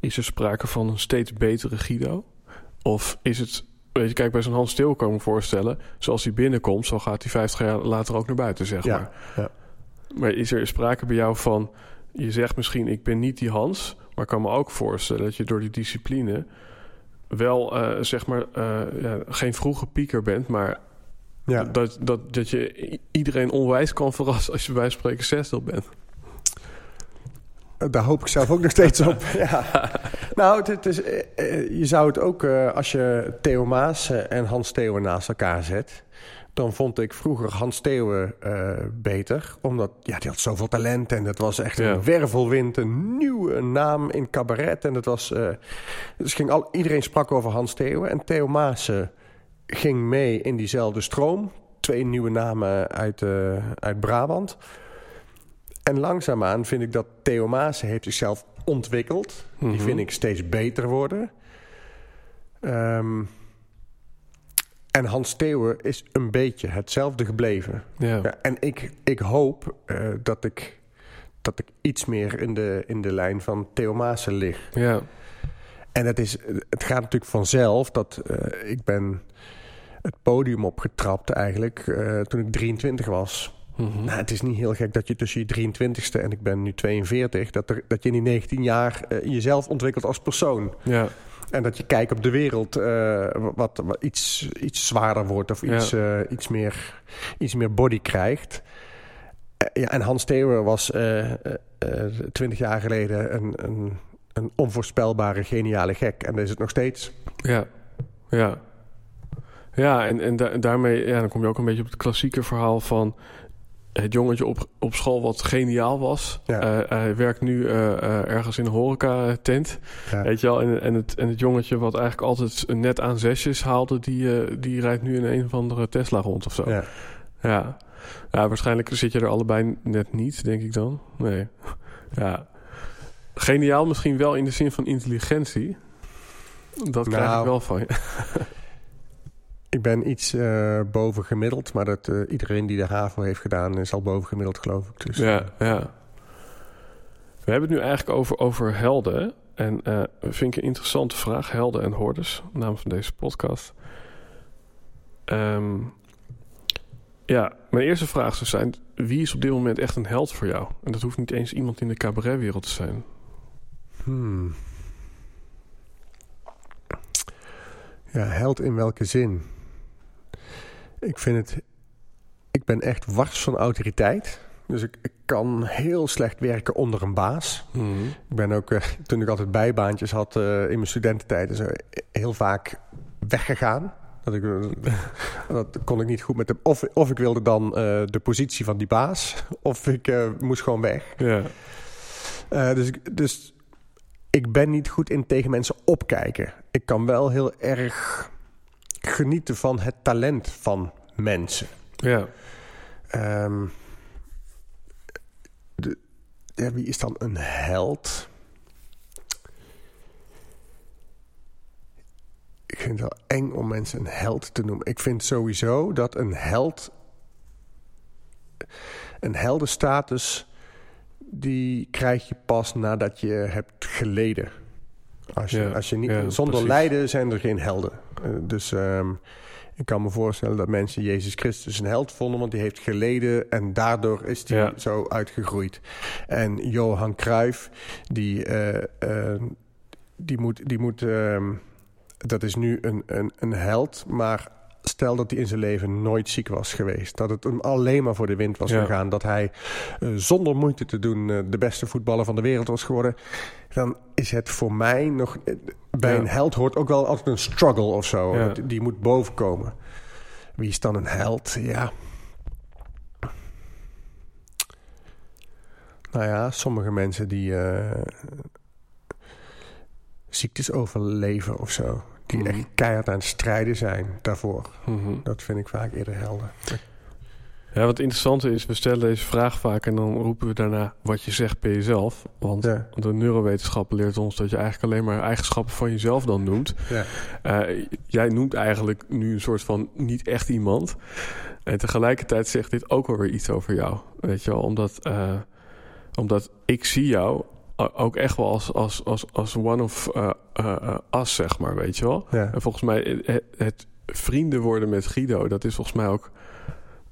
is er sprake van een steeds betere Guido? Of is het, weet je, kijk, bij zo'n Hans Stil kan ik me voorstellen, zoals hij binnenkomt, zo gaat hij 50 jaar later ook naar buiten, zeg ja, maar. Ja. Maar is er sprake bij jou van, je zegt misschien, ik ben niet die Hans, maar ik kan me ook voorstellen dat je door die discipline wel, uh, zeg maar, uh, ja, geen vroege pieker bent, maar ja. dat, dat, dat je iedereen onwijs kan verrassen als je bij spreken zestig bent. Daar hoop ik zelf ook nog steeds op. [laughs] ja. Nou, is, je zou het ook, als je Theo Maas en Hans Theeuwen naast elkaar zet... dan vond ik vroeger Hans Theeuwen uh, beter. Omdat, ja, die had zoveel talent en het was echt Ja. een wervelwind. Een nieuwe naam in cabaret. En het was, uh, dus ging al, iedereen sprak over Hans Theeuwen. En Theo Maas ging mee in diezelfde stroom. Twee nieuwe namen uit, uh, uit Brabant. En langzaamaan vind ik dat Theo Maas heeft zichzelf ontwikkeld. Mhm. Die vind ik steeds beter worden. Um, en Hans Theeuwen is een beetje hetzelfde gebleven. Ja. Ja, en ik, ik hoop uh, dat, ik, dat ik iets meer in de, in de lijn van Theo Maassen lig. Ja. En het, is, het gaat natuurlijk vanzelf dat uh, ik ben het podium opgetrapt eigenlijk uh, toen ik 23 was. Mhm. Nou, het is niet heel gek dat je tussen je 23ste en ik ben nu 42... dat, er, dat je in die 19 jaar uh, jezelf ontwikkelt als persoon. Ja. En dat je kijk op de wereld uh, wat, wat, iets, iets zwaarder wordt... of iets, Ja. uh, iets, meer, iets meer body krijgt. Uh, ja, en Hans Theeuwen was twintig jaar geleden een, een, een onvoorspelbare, geniale gek. En dat is het nog steeds. Ja, ja. Ja, en, en da daarmee ja, dan kom je ook een beetje op het klassieke verhaal van het jongetje op, op school wat geniaal was. Ja. Uh, hij werkt nu uh, uh, ergens in een horeca-tent. Ja. Weet je wel? En, en, het, en het jongetje wat eigenlijk altijd net aan zesjes haalde... die, die rijdt nu in een of andere Tesla rond of zo. Ja. Ja. ja, waarschijnlijk zit je er allebei net niet, denk ik dan. Nee. Ja. Geniaal misschien wel in de zin van intelligentie. Dat krijg Nou, ik wel van je. [laughs] Ik ben iets eh, bovengemiddeld, boven gemiddeld, maar dat, eh, iedereen die de HAVO heeft gedaan eh, is al boven gemiddeld, geloof ik. Dus, ja, ja. We hebben het nu eigenlijk over, over helden. En uh, vind ik een interessante vraag, helden en hoorders, naam van deze podcast. Ehm, ja, mijn eerste vraag zou zijn: wie is op dit moment echt een held voor jou? En dat hoeft niet eens iemand in de cabaretwereld te zijn. Hmm. Ja, held in welke zin? Ik vind het... Ik ben echt wars van autoriteit. Dus ik, ik kan heel slecht werken onder een baas. Mhm. Ik ben ook, eh, toen ik altijd bijbaantjes had eh, in mijn studententijd... zo heel vaak weggegaan. Dat, ik, eh, dat kon ik niet goed met de... Of, of ik wilde dan de positie van die baas... of ik moest gewoon weg. Ja. Dus, ik- dus ik ben niet goed in tegen mensen opkijken. Ik kan wel heel erg genieten van het talent van mensen. Ja. Ehm, de, ja, wie is dan een held? Ik vind het wel eng om mensen een held te noemen. Ik vind sowieso dat een held... Een heldenstatus... die krijg je pas nadat je hebt geleden. Als je, Ja, als je niet, ja, zonder precies. lijden zijn er geen helden. Eh, dus ehm, ik kan me voorstellen dat mensen Jezus Christus een held vonden... want die heeft geleden en daardoor is hij Ja. zo uitgegroeid. En Johan Cruijff, die, eh, eh, die moet... Die moet ehm, dat is nu een, een, een held, maar stel dat hij in zijn leven nooit ziek was geweest. Dat het hem alleen maar voor de wind was Ja. gegaan. Dat hij eh, zonder moeite te doen eh, de beste voetballer van de wereld was geworden. Dan is het voor mij nog... eh, Bij Ja. een held hoort ook wel altijd een struggle of zo. Ja. Die moet bovenkomen. Wie is dan een held? Ja. Nou ja, sommige mensen die ziektes overleven of zo. Die Mhm. echt keihard aan het strijden zijn daarvoor. Mhm. Dat vind ik vaak eerder helden. Ja, wat interessant is, we stellen deze vraag vaak en dan roepen we daarna wat je zegt bij jezelf. Want Ja. de neurowetenschap leert ons dat je eigenlijk alleen maar eigenschappen van jezelf dan noemt. Ja. Eh, jij noemt eigenlijk nu een soort van niet echt iemand. En tegelijkertijd zegt dit ook wel weer iets over jou. Weet je wel, omdat, eh, omdat ik zie jou ook echt wel als, als, als, als one of eh, us, zeg maar, weet je wel. Ja. En volgens mij, het, het vrienden worden met Guido, dat is volgens mij ook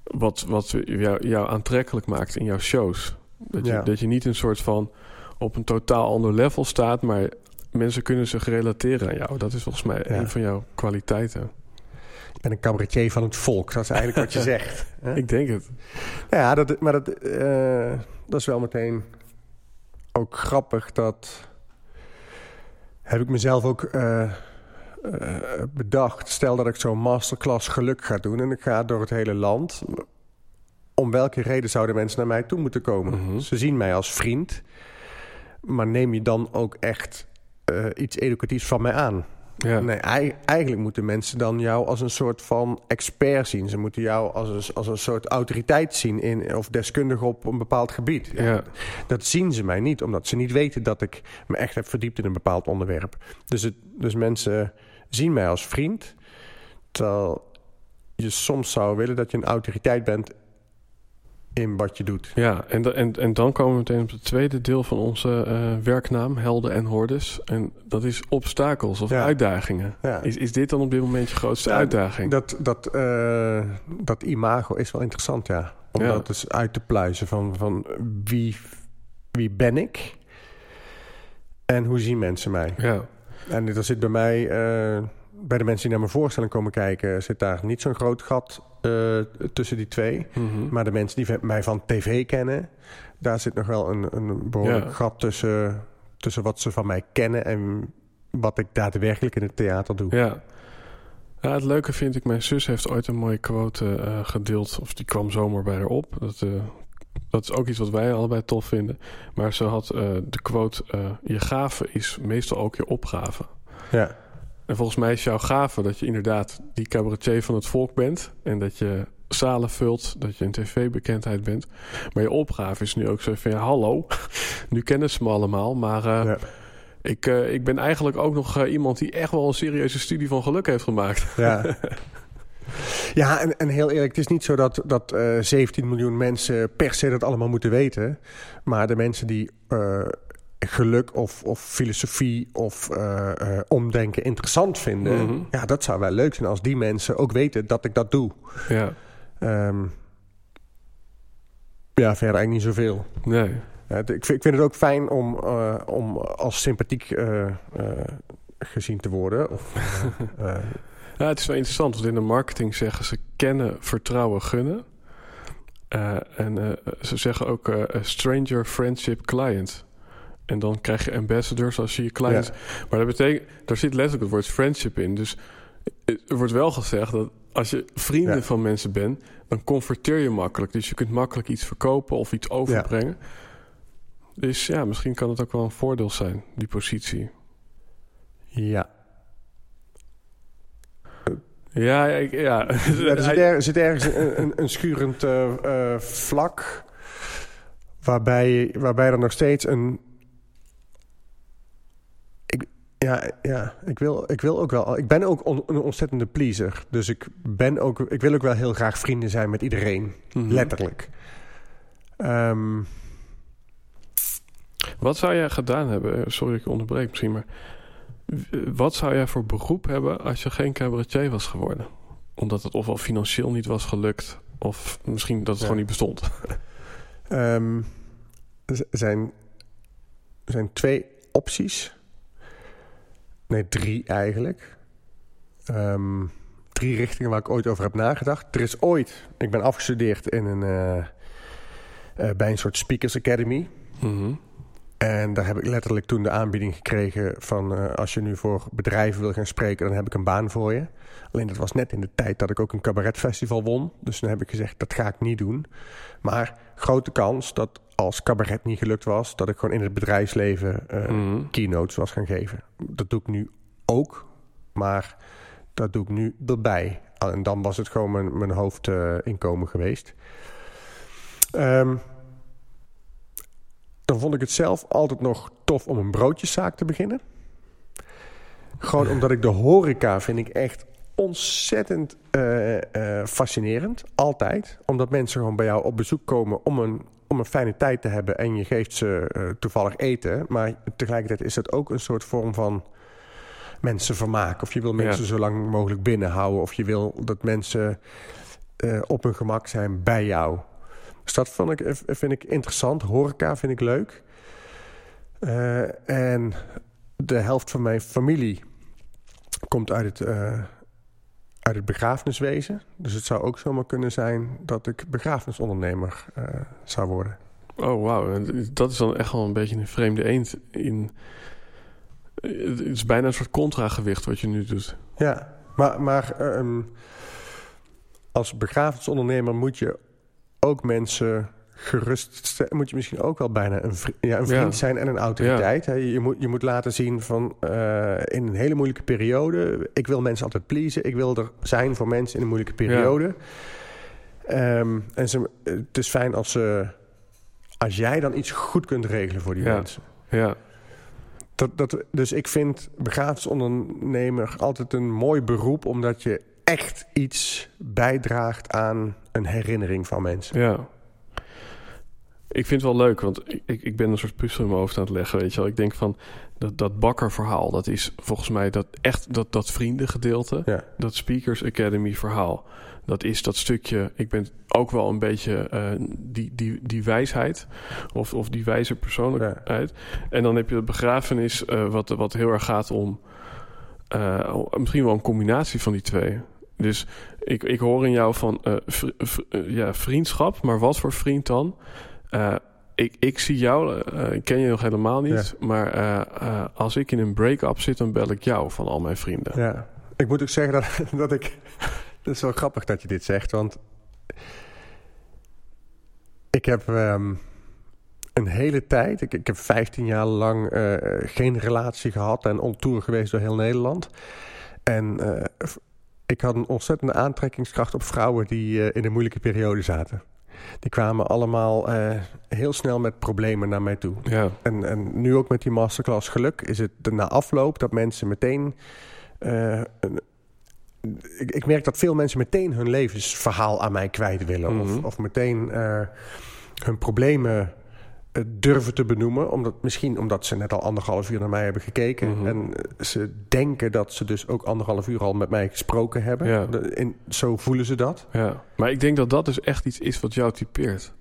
wat, wat jou, jou aantrekkelijk maakt in jouw shows. Dat je, Ja. dat je niet een soort van op een totaal ander level staat, maar mensen kunnen zich relateren aan jou. Dat is volgens mij Ja. een van jouw kwaliteiten. Ik ben een cabaretier van het volk. Dat is eigenlijk wat je [laughs] zegt. hè? Ik denk het. Ja, dat, maar dat, dat is wel meteen ook grappig. Dat heb ik mezelf ook eh, eh, bedacht. Stel dat ik zo'n masterclass geluk ga doen en ik ga door het hele land. Om welke reden zouden mensen naar mij toe moeten komen? Mhm. Ze zien mij als vriend. Maar neem je dan ook echt eh, iets educatiefs van mij aan? Ja. Nee, ei- eigenlijk moeten mensen dan jou als een soort van expert zien. Ze moeten jou als een, als een soort autoriteit zien in, of deskundige op een bepaald gebied. Ja. Dat zien ze mij niet, omdat ze niet weten dat ik me echt heb verdiept in een bepaald onderwerp. Dus, het, dus mensen zien mij als vriend, terwijl je soms zou willen dat je een autoriteit bent in wat je doet. Ja, en, en, en dan komen we meteen op het tweede deel van onze eh, werknaam, helden en hordes. En dat is obstakels of Ja. uitdagingen. Ja. Is, is dit dan op dit moment je grootste Ja, uitdaging? Dat, dat, eh, dat imago is wel interessant, ja. Om dat eens uit te pluizen van, van wie, wie ben ik en hoe zien mensen mij. ja. En er zit bij mij, eh, bij de mensen die naar mijn voorstelling komen kijken, zit daar niet zo'n groot gat eh, tussen die twee. Mhm. Maar de mensen die mij van tv kennen, daar zit nog wel een, een behoorlijk Ja. gat tussen, tussen wat ze van mij kennen en wat ik daadwerkelijk in het theater doe. Ja. ja, het leuke vind ik, mijn zus heeft ooit een mooie quote eh, gedeeld. Of die kwam zomaar bij haar op. Dat, eh, dat is ook iets wat wij allebei tof vinden. Maar ze had de quote, je gave is meestal ook je opgave. Ja. En volgens mij is jouw gave dat je inderdaad die cabaretier van het volk bent. En dat je zalen vult, dat je een tv-bekendheid bent. Maar je opgave is nu ook zo van, ja, hallo, [laughs] nu kennen ze me allemaal. Maar eh, Ja. ik, eh, ik ben eigenlijk ook nog eh, iemand die echt wel een serieuze studie van geluk heeft gemaakt. [laughs] Ja. Ja, en, en heel eerlijk, het is niet zo dat, dat eh 17 miljoen mensen per se dat allemaal moeten weten. Maar de mensen die geluk of, of filosofie of eh, eh, omdenken interessant vinden... Mhm. ja, dat zou wel leuk zijn als die mensen ook weten dat ik dat doe. Ja, Ehm, ja, verder eigenlijk niet zoveel. nee. Het- ik, vind, ik vind het ook fijn om, eh, om als sympathiek gezien te worden. Of, [laughs] Ja, het is wel interessant, want in de marketing zeggen ze kennen, vertrouwen, gunnen. Uh, en uh, ze zeggen ook uh, stranger, friendship, client. En dan krijg je ambassadors als je je clients... Ja. Maar dat betekent, daar zit letterlijk het woord friendship in. Dus er wordt wel gezegd dat als je vrienden ja. van mensen bent... dan converteer je makkelijk. Dus je kunt makkelijk iets verkopen of iets overbrengen. Ja. Dus ja, misschien kan het ook wel een voordeel zijn, die positie. Ja. Ja, ik, ja. ja er, zit [laughs] er, zit ergens een, een, een schurend uh, uh, vlak... Waarbij, waarbij er nog steeds een... Ja, ja ik, wil, ik wil ook wel... Ik ben ook on, een ontzettende pleaser. Dus ik, ben ook, ik wil ook wel heel graag vrienden zijn met iedereen. Mm -hmm. Letterlijk. Um, wat zou jij gedaan hebben? Sorry, ik onderbreek misschien, maar... Wat zou jij voor beroep hebben als je geen cabaretier was geworden? Omdat het ofwel financieel niet was gelukt... of misschien dat het ja. gewoon niet bestond. [laughs] um, er zijn, er zijn twee opties. Nee, drie eigenlijk. Um, drie richtingen waar ik ooit over heb nagedacht. Er is ooit... Ik ben afgestudeerd in een, uh, uh, bij een soort Speakers Academy... Mm -hmm. En daar heb ik letterlijk toen de aanbieding gekregen van... Uh, als je nu voor bedrijven wil gaan spreken, dan heb ik een baan voor je. Alleen dat was net in de tijd dat ik ook een cabaretfestival won. Dus dan heb ik gezegd, dat ga ik niet doen. Maar grote kans dat als cabaret niet gelukt was... dat ik gewoon in het bedrijfsleven uh, mm -hmm. keynotes was gaan geven. Dat doe ik nu ook, maar dat doe ik nu erbij. En dan was het gewoon mijn, mijn hoofdinkomen uh, geweest. Um, dan vond ik het zelf altijd nog tof om een broodjeszaak te beginnen. Gewoon omdat ik de horeca vind ik echt ontzettend uh, uh, fascinerend. Altijd. Omdat mensen gewoon bij jou op bezoek komen om een, om een fijne tijd te hebben. En je geeft ze uh, toevallig eten. Maar tegelijkertijd is het ook een soort vorm van mensen vermaken. Of je wil mensen ja. zo lang mogelijk binnenhouden. Of je wil dat mensen op hun gemak zijn bij jou. Dus dat vond ik, vind ik interessant. Horeca vind ik leuk. En de helft van mijn familie komt uit het, uh, uit het begrafeniswezen. Dus het zou ook zomaar kunnen zijn dat ik begrafenisondernemer uh, zou worden. Oh, wauw. Dat is dan echt wel een beetje een vreemde eend in... Het is bijna een soort contragewicht wat je nu doet. Ja, maar, maar um, als begrafenisondernemer moet je ook mensen gerust moet je misschien ook wel bijna een, vri ja, een vriend ja. zijn en een autoriteit. Ja. Je, moet, je moet laten zien van uh, in een hele moeilijke periode. Ik wil mensen altijd pleasen. Ik wil er zijn voor mensen in een moeilijke periode. Um, en ze, het is fijn als, ze, als jij dan iets goed kunt regelen voor die mensen. Ja. Dat, dat, dus ik vind begrafenisondernemer altijd een mooi beroep, omdat je echt iets bijdraagt aan een herinnering van mensen. Ja. Ik vind het wel leuk, want ik, ik ben een soort puzzel in mijn hoofd aan het leggen. Weet je wel, ik denk van dat, dat bakkerverhaal, dat is volgens mij dat echt dat, dat vriendengedeelte, ja. dat Speakers Academy verhaal. Dat is dat stukje, ik ben ook wel een beetje uh, die, die, die wijsheid, of, of die wijze persoonlijkheid. Ja. En dan heb je het begrafenis, uh, wat, wat heel erg gaat om uh, misschien wel een combinatie van die twee. Dus ik, ik hoor in jou van vri, ja, vriendschap, maar wat voor vriend dan? Uh, ik, ik zie jou, ik ken je nog helemaal niet, ja. maar als ik in een break-up zit, dan bel ik jou van al mijn vrienden. Ja, ik moet ook zeggen dat, [laughs] dat ik. Het is wel grappig dat je dit zegt, want ik heb um, een hele tijd, ik, ik heb 15 jaar lang geen relatie gehad en on tour geweest door heel Nederland. En ik had een ontzettende aantrekkingskracht op vrouwen die in een moeilijke periode zaten. Die kwamen allemaal uh, heel snel met problemen naar mij toe. Ja. En, en nu ook met die masterclass geluk is het de na afloop dat mensen meteen... Uh, een, ik, ik, merk dat veel mensen meteen hun levensverhaal aan mij kwijt willen. Mm -hmm. of, of, meteen hun problemen durven te benoemen. Omdat, misschien omdat ze net al anderhalf uur naar mij hebben gekeken. Mm -hmm. En ze denken dat ze dus ook anderhalf uur al met mij gesproken hebben. Ja. En zo voelen ze dat. Ja. Maar ik denk dat dat dus echt iets is wat jou typeert.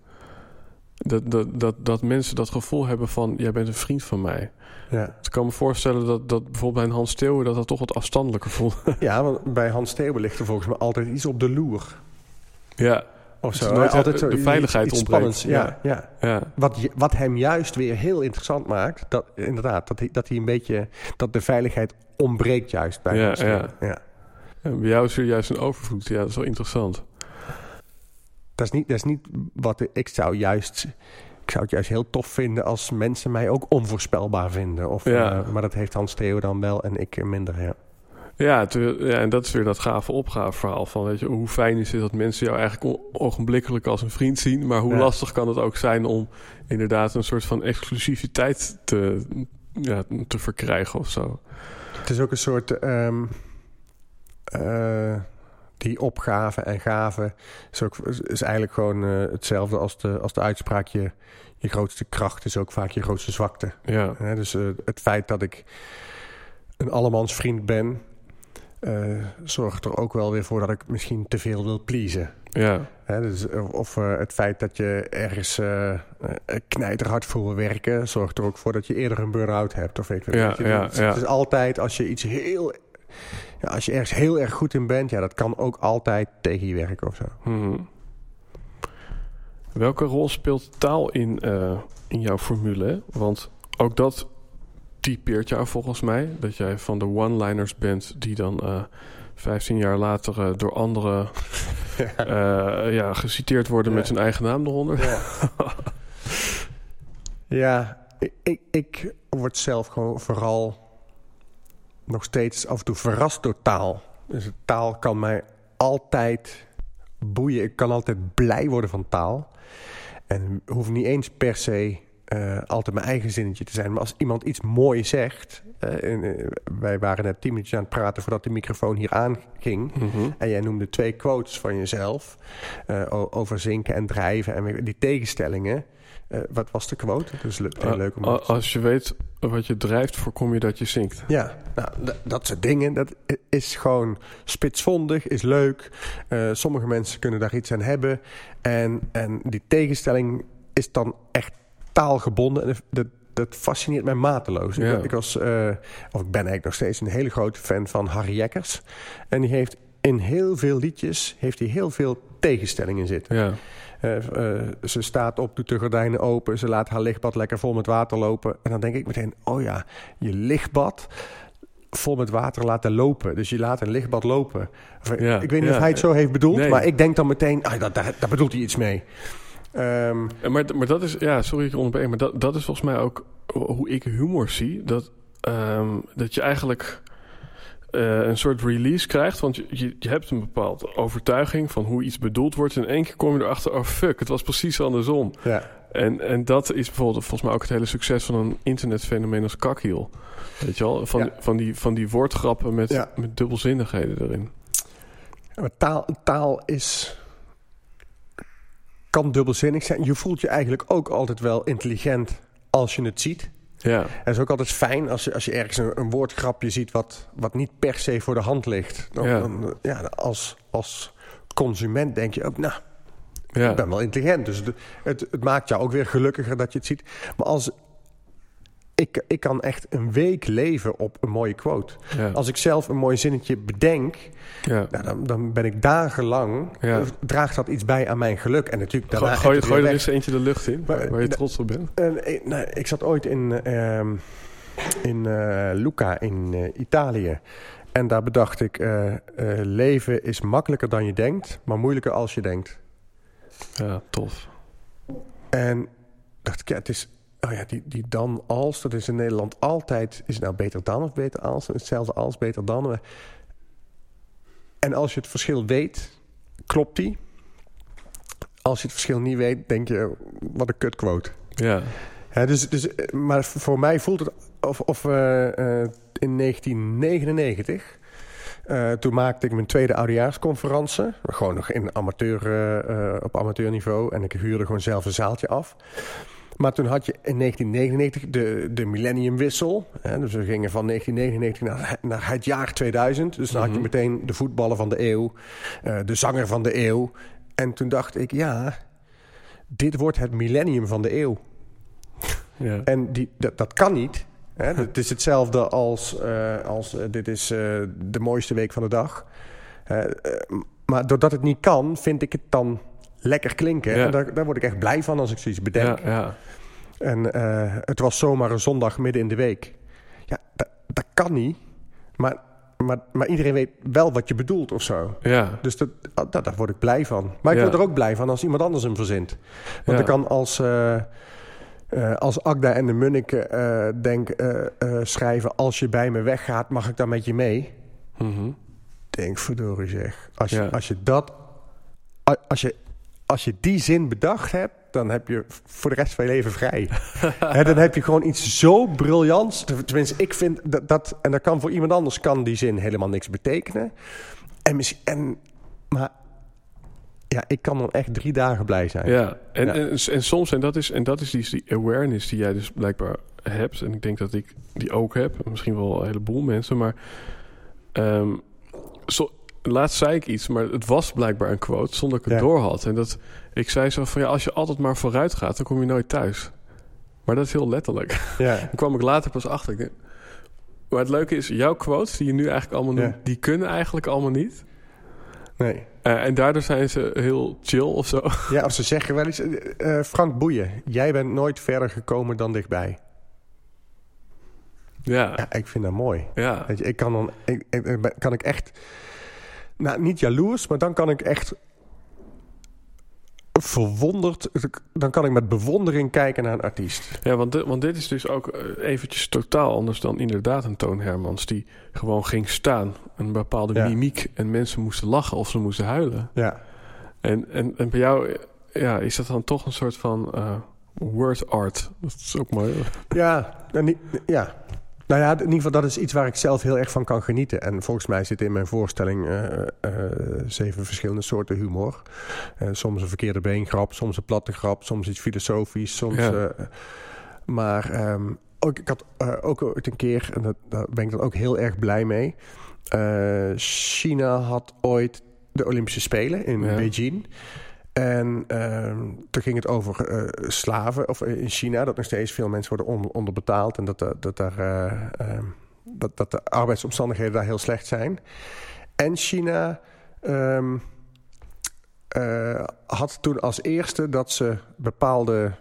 Dat, dat, dat, dat mensen dat gevoel hebben van... jij bent een vriend van mij. Ja. Dus ik kan me voorstellen dat, dat bijvoorbeeld bij Hans Steeuwen... dat dat toch wat afstandelijker voelt. ja, want bij Hans Steeuwen ligt er volgens mij altijd iets op de loer. ja, Of zo. nooit Altijd zo de veiligheid iets ontbreekt. spannends. Ja, ja. ja. Wat, wat hem juist weer heel interessant maakt, dat, inderdaad, dat hij, dat hij een beetje, dat de veiligheid ontbreekt juist bij Ja, ja. ja. En bij jou is er juist een overvloed. Ja, dat is wel interessant. Dat, is niet, dat is niet wat ik- ik zou juist. Ik zou het juist heel tof vinden als mensen mij ook onvoorspelbaar vinden. Of, Ja. eh, maar dat heeft Hans Theo dan wel en ik minder. Ja. Ja, ja, en dat is weer dat gave opgaveverhaal van, weet je, hoe fijn is het dat mensen jou eigenlijk ogenblikkelijk als een vriend zien, maar hoe Ja. lastig kan het ook zijn om inderdaad een soort van exclusiviteit te, ja, te verkrijgen of zo. Het is ook een soort. ehm, eh, die opgave en gave is, ook, is eigenlijk gewoon eh, hetzelfde als de, als de uitspraak: je, je grootste kracht is ook vaak je grootste zwakte. Ja, dus eh, het feit dat ik een allemans vriend ben, eh, zorgt er ook wel weer voor dat ik misschien te veel wil pleasen. ja, Hè, dus, eh, of eh, het feit dat je ergens eh, knijterhard voor wil werken, zorgt er ook voor dat je eerder een burn-out hebt. Of weet ik. Ja, je, ja, het, ja. het is altijd als je iets heel. Ja, als je ergens heel erg goed in bent, ja, dat kan ook altijd tegen je werken of zo. Mhm. Welke rol speelt taal in, in jouw formule? Want ook dat typeert jou volgens mij. Dat jij van de one-liners bent die dan eh 15 jaar later eh, door anderen [laughs] eh, ja, geciteerd worden Ja. met zijn eigen naam eronder. Ja, [laughs] ja ik, ik, ik word zelf gewoon vooral nog steeds af en toe verrast door taal. Dus taal kan mij altijd boeien. Ik kan altijd blij worden van taal. En hoeft niet eens per se eh, altijd mijn eigen zinnetje te zijn. Maar als iemand iets moois zegt... eh, en, eh, wij waren net tien minuutjes aan het praten voordat de microfoon hier aanging... Mhm. En jij noemde twee quotes van jezelf eh, over zinken en drijven en die tegenstellingen. Eh, wat was de quote? Dat is le- heel Eh, leuk om als je weet wat je drijft, voorkom je dat je zinkt. Ja, nou, dat soort dingen. Dat is gewoon spitsvondig, is leuk. Eh, sommige mensen kunnen daar iets aan hebben. En, en die tegenstelling is dan echt taalgebonden. En dat- dat, fascineert mij mateloos. Ja. Ik, ik was, eh, of ik ben eigenlijk nog steeds een hele grote fan van Harry Jekkers. En die heeft in heel veel liedjes heeft hij heel veel tegenstellingen zitten. Ja, Eh, eh, ze staat op, doet de gordijnen open. Ze laat haar lichtbad lekker vol met water lopen. En dan denk ik meteen, oh ja, je lichtbad vol met water laten lopen. Dus je laat een lichtbad lopen. Of, Ja, ik weet niet ja. of hij het zo heeft bedoeld, Nee. maar ik denk dan meteen, ah, dat, daar, daar bedoelt hij iets mee. Ehm, Eh, Maar, maar dat is, ja, sorry ik onderbreek, maar dat, dat is volgens mij ook hoe ik humor zie. Dat, ehm, dat je eigenlijk eh, een soort release krijgt. Want je, je, je hebt een bepaalde overtuiging van hoe iets bedoeld wordt. En in één keer kom je erachter, oh fuck, het was precies andersom. ja. En, en dat is bijvoorbeeld volgens mij ook het hele succes van een internetfenomeen als kakhiel. Weet je wel, van, Ja. van, die, van die woordgrappen met, Ja. met dubbelzinnigheden erin. Maar taal, taal is... kan dubbelzinnig zijn. Je voelt je eigenlijk ook altijd wel intelligent als je het ziet. Ja, En het is ook altijd fijn als je, als je ergens een, een woordgrapje ziet wat, wat niet per se voor de hand ligt. Dan, Ja. dan, ja, als, als consument denk je ook, nou, ja. ik ben wel intelligent. Dus het, het maakt jou ook weer gelukkiger dat je het ziet. Maar als, ik, ik kan echt een week leven op een mooie quote. ja. Als ik zelf een mooi zinnetje bedenk, ja. nou, dan, dan ben ik dagenlang, Ja. draagt dat iets bij aan mijn geluk. En natuurlijk daarna Gooi, gooi, er eens eentje de lucht in, Maar- waar je trots op bent. En, eh, nou, ik zat ooit in, ehm, in Lucca in eh, Italië. En daar bedacht ik, leven is makkelijker dan je denkt, maar moeilijker als je denkt. Ja, tof. En dacht ik, ja, het is, oh ja, die, die dan als, dat is in Nederland altijd, is het nou beter dan of beter als? Hetzelfde als, beter dan. En als je het verschil weet, klopt die. Als je het verschil niet weet, denk je, wat een kutquote. Ja, Ja, dus, dus, maar voor mij voelt het of, of eh, eh, in 1999. eh, toen maakte ik mijn tweede oudejaarsconferentie. Gewoon nog in amateur, op amateurniveau. En ik huurde gewoon zelf een zaaltje af. Maar toen had je in 1999 de, de millenniumwissel. Hè, dus we gingen van 1999 naar, naar het jaar 2000. Dus dan had je Mhm. meteen de voetballer van de eeuw. eh, de zanger van de eeuw. En toen dacht ik, ja, dit wordt het millennium van de eeuw. ja. En die, dat, dat kan niet. Hè? Het is hetzelfde als, eh, als eh, dit is de mooiste week van de dag. Maar doordat het niet kan, vind ik het dan lekker klinken. Ja. En daar, daar word ik echt blij van als ik zoiets bedenk. Ja, ja. En eh, het was zomaar een zondag midden in de week. Ja, dat, dat kan niet. Maar, maar, maar iedereen weet wel wat je bedoelt of zo. ja. Dus dat, ah, dat, daar word ik blij van. Maar ik word er ook blij van als iemand anders hem verzint. Want ik kan als, eh, als Agda en de Munniken eh, denk, schrijven... als je bij me weggaat, mag ik dan met je mee? Mhm. Denk, verdorie zeg. Als je, Ja. als je dat... Als je, als je die zin bedacht hebt, dan heb je voor de rest van je leven vrij. [laughs] Hè, dan heb je gewoon iets zo briljants. Tenminste, ik vind dat, dat... En dat kan voor iemand anders kan die zin helemaal niks betekenen. En misschien... En, maar ja, ik kan dan echt drie dagen blij zijn. Ja, en, Ja. En, en soms, en dat is, en dat is die, die awareness die jij dus blijkbaar hebt. En ik denk dat ik die ook heb. en Misschien wel een heleboel mensen. Maar zo, laatst zei ik iets, maar het was blijkbaar een quote zonder ik het Ja. door had. En dat ik zei zo van ja, als je altijd maar vooruit gaat, dan kom je nooit thuis. Maar dat is heel letterlijk. Ja. [laughs] Dan kwam ik later pas achter. Ik Maar het leuke is, jouw quotes die je nu eigenlijk allemaal noemt, Ja. die kunnen eigenlijk allemaal niet. Nee. Eh, en daardoor zijn ze heel chill of zo. [laughs] Ja, of ze zeggen wel eens... eh, eh, Frank Boeien, jij bent nooit verder gekomen dan dichtbij. ja, Ja, ik vind dat mooi. ja. Weet je, ik kan dan... Ik, kan ik echt... Nou, niet jaloers, maar dan kan ik echt... Verwonderd... Dan kan ik met bewondering kijken naar een artiest. Ja, want dit, want dit is dus ook eh, eventjes totaal anders dan inderdaad een Toon Hermans... die gewoon ging staan, een bepaalde Ja. mimiek... en mensen moesten lachen of ze moesten huilen. Ja. En, en, en bij jou eh, ja, is dat dan toch een soort van eh, word art. Dat is ook mooi. Ja, nou, niet, ja. Nou ja, in ieder geval dat is iets waar ik zelf heel erg van kan genieten. En volgens mij zit in mijn voorstelling eh, eh, zeven verschillende soorten humor. Eh, soms een verkeerde beengrap, soms een platte grap, soms iets filosofisch, soms... Ja. maar ehm, ook, ik had ook ooit een keer, en dat, daar ben ik dan ook heel erg blij mee... China had ooit de Olympische Spelen in Ja. Beijing... En ehm, toen ging het over eh, slaven, of in China, dat nog steeds veel mensen worden onder, onderbetaald en dat, dat, dat, daar, eh, ehm, dat, dat de arbeidsomstandigheden daar heel slecht zijn. En China ehm, eh, had toen als eerste dat ze bepaalde,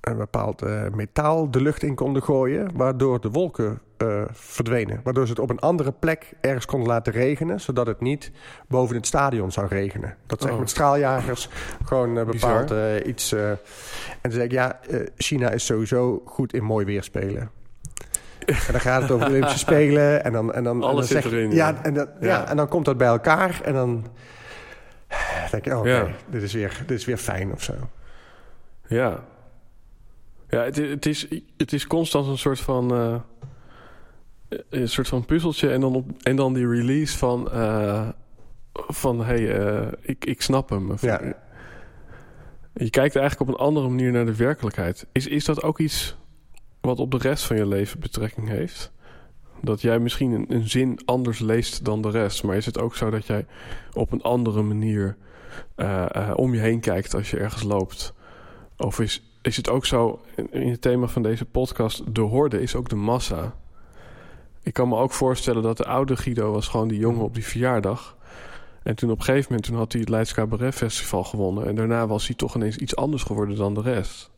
een bepaald eh, metaal de lucht in konden gooien, waardoor de wolken eh, verdwenen. Waardoor ze het op een andere plek ergens konden laten regenen, zodat het niet boven het stadion zou regenen. Dat ze echt Oh. met straaljagers gewoon Bizar. bepaald eh, iets... en toen zei ik, ja, China is sowieso goed in mooi weer spelen. En dan gaat het over de Olympische [laughs] Spelen. En dan, en dan, en dan Alles zit erin, Ja, ja. en, ja. Ja. en dan komt dat bij elkaar. En dan denk je, oh, oké, Ja. dit, is weer, dit is weer fijn of zo. Ja. Ja, het, het, is, het is constant een soort van... eh, een soort van puzzeltje en dan, op, en dan die release van... eh, van, hé, hey, eh, ik, ik snap hem. Of- Ja. Je kijkt eigenlijk op een andere manier naar de werkelijkheid. Is, is dat ook iets wat op de rest van je leven betrekking heeft? Dat jij misschien een, een zin anders leest dan de rest. Maar is het ook zo dat jij op een andere manier om je heen kijkt als je ergens loopt? Of is, is het ook zo, in, in het thema van deze podcast, de horde is ook de massa? Ik kan me ook voorstellen dat de oude Guido was gewoon die jongen op die verjaardag. En toen op een gegeven moment toen had hij het Leids Cabaret Festival gewonnen. En daarna was hij toch ineens iets anders geworden dan de rest.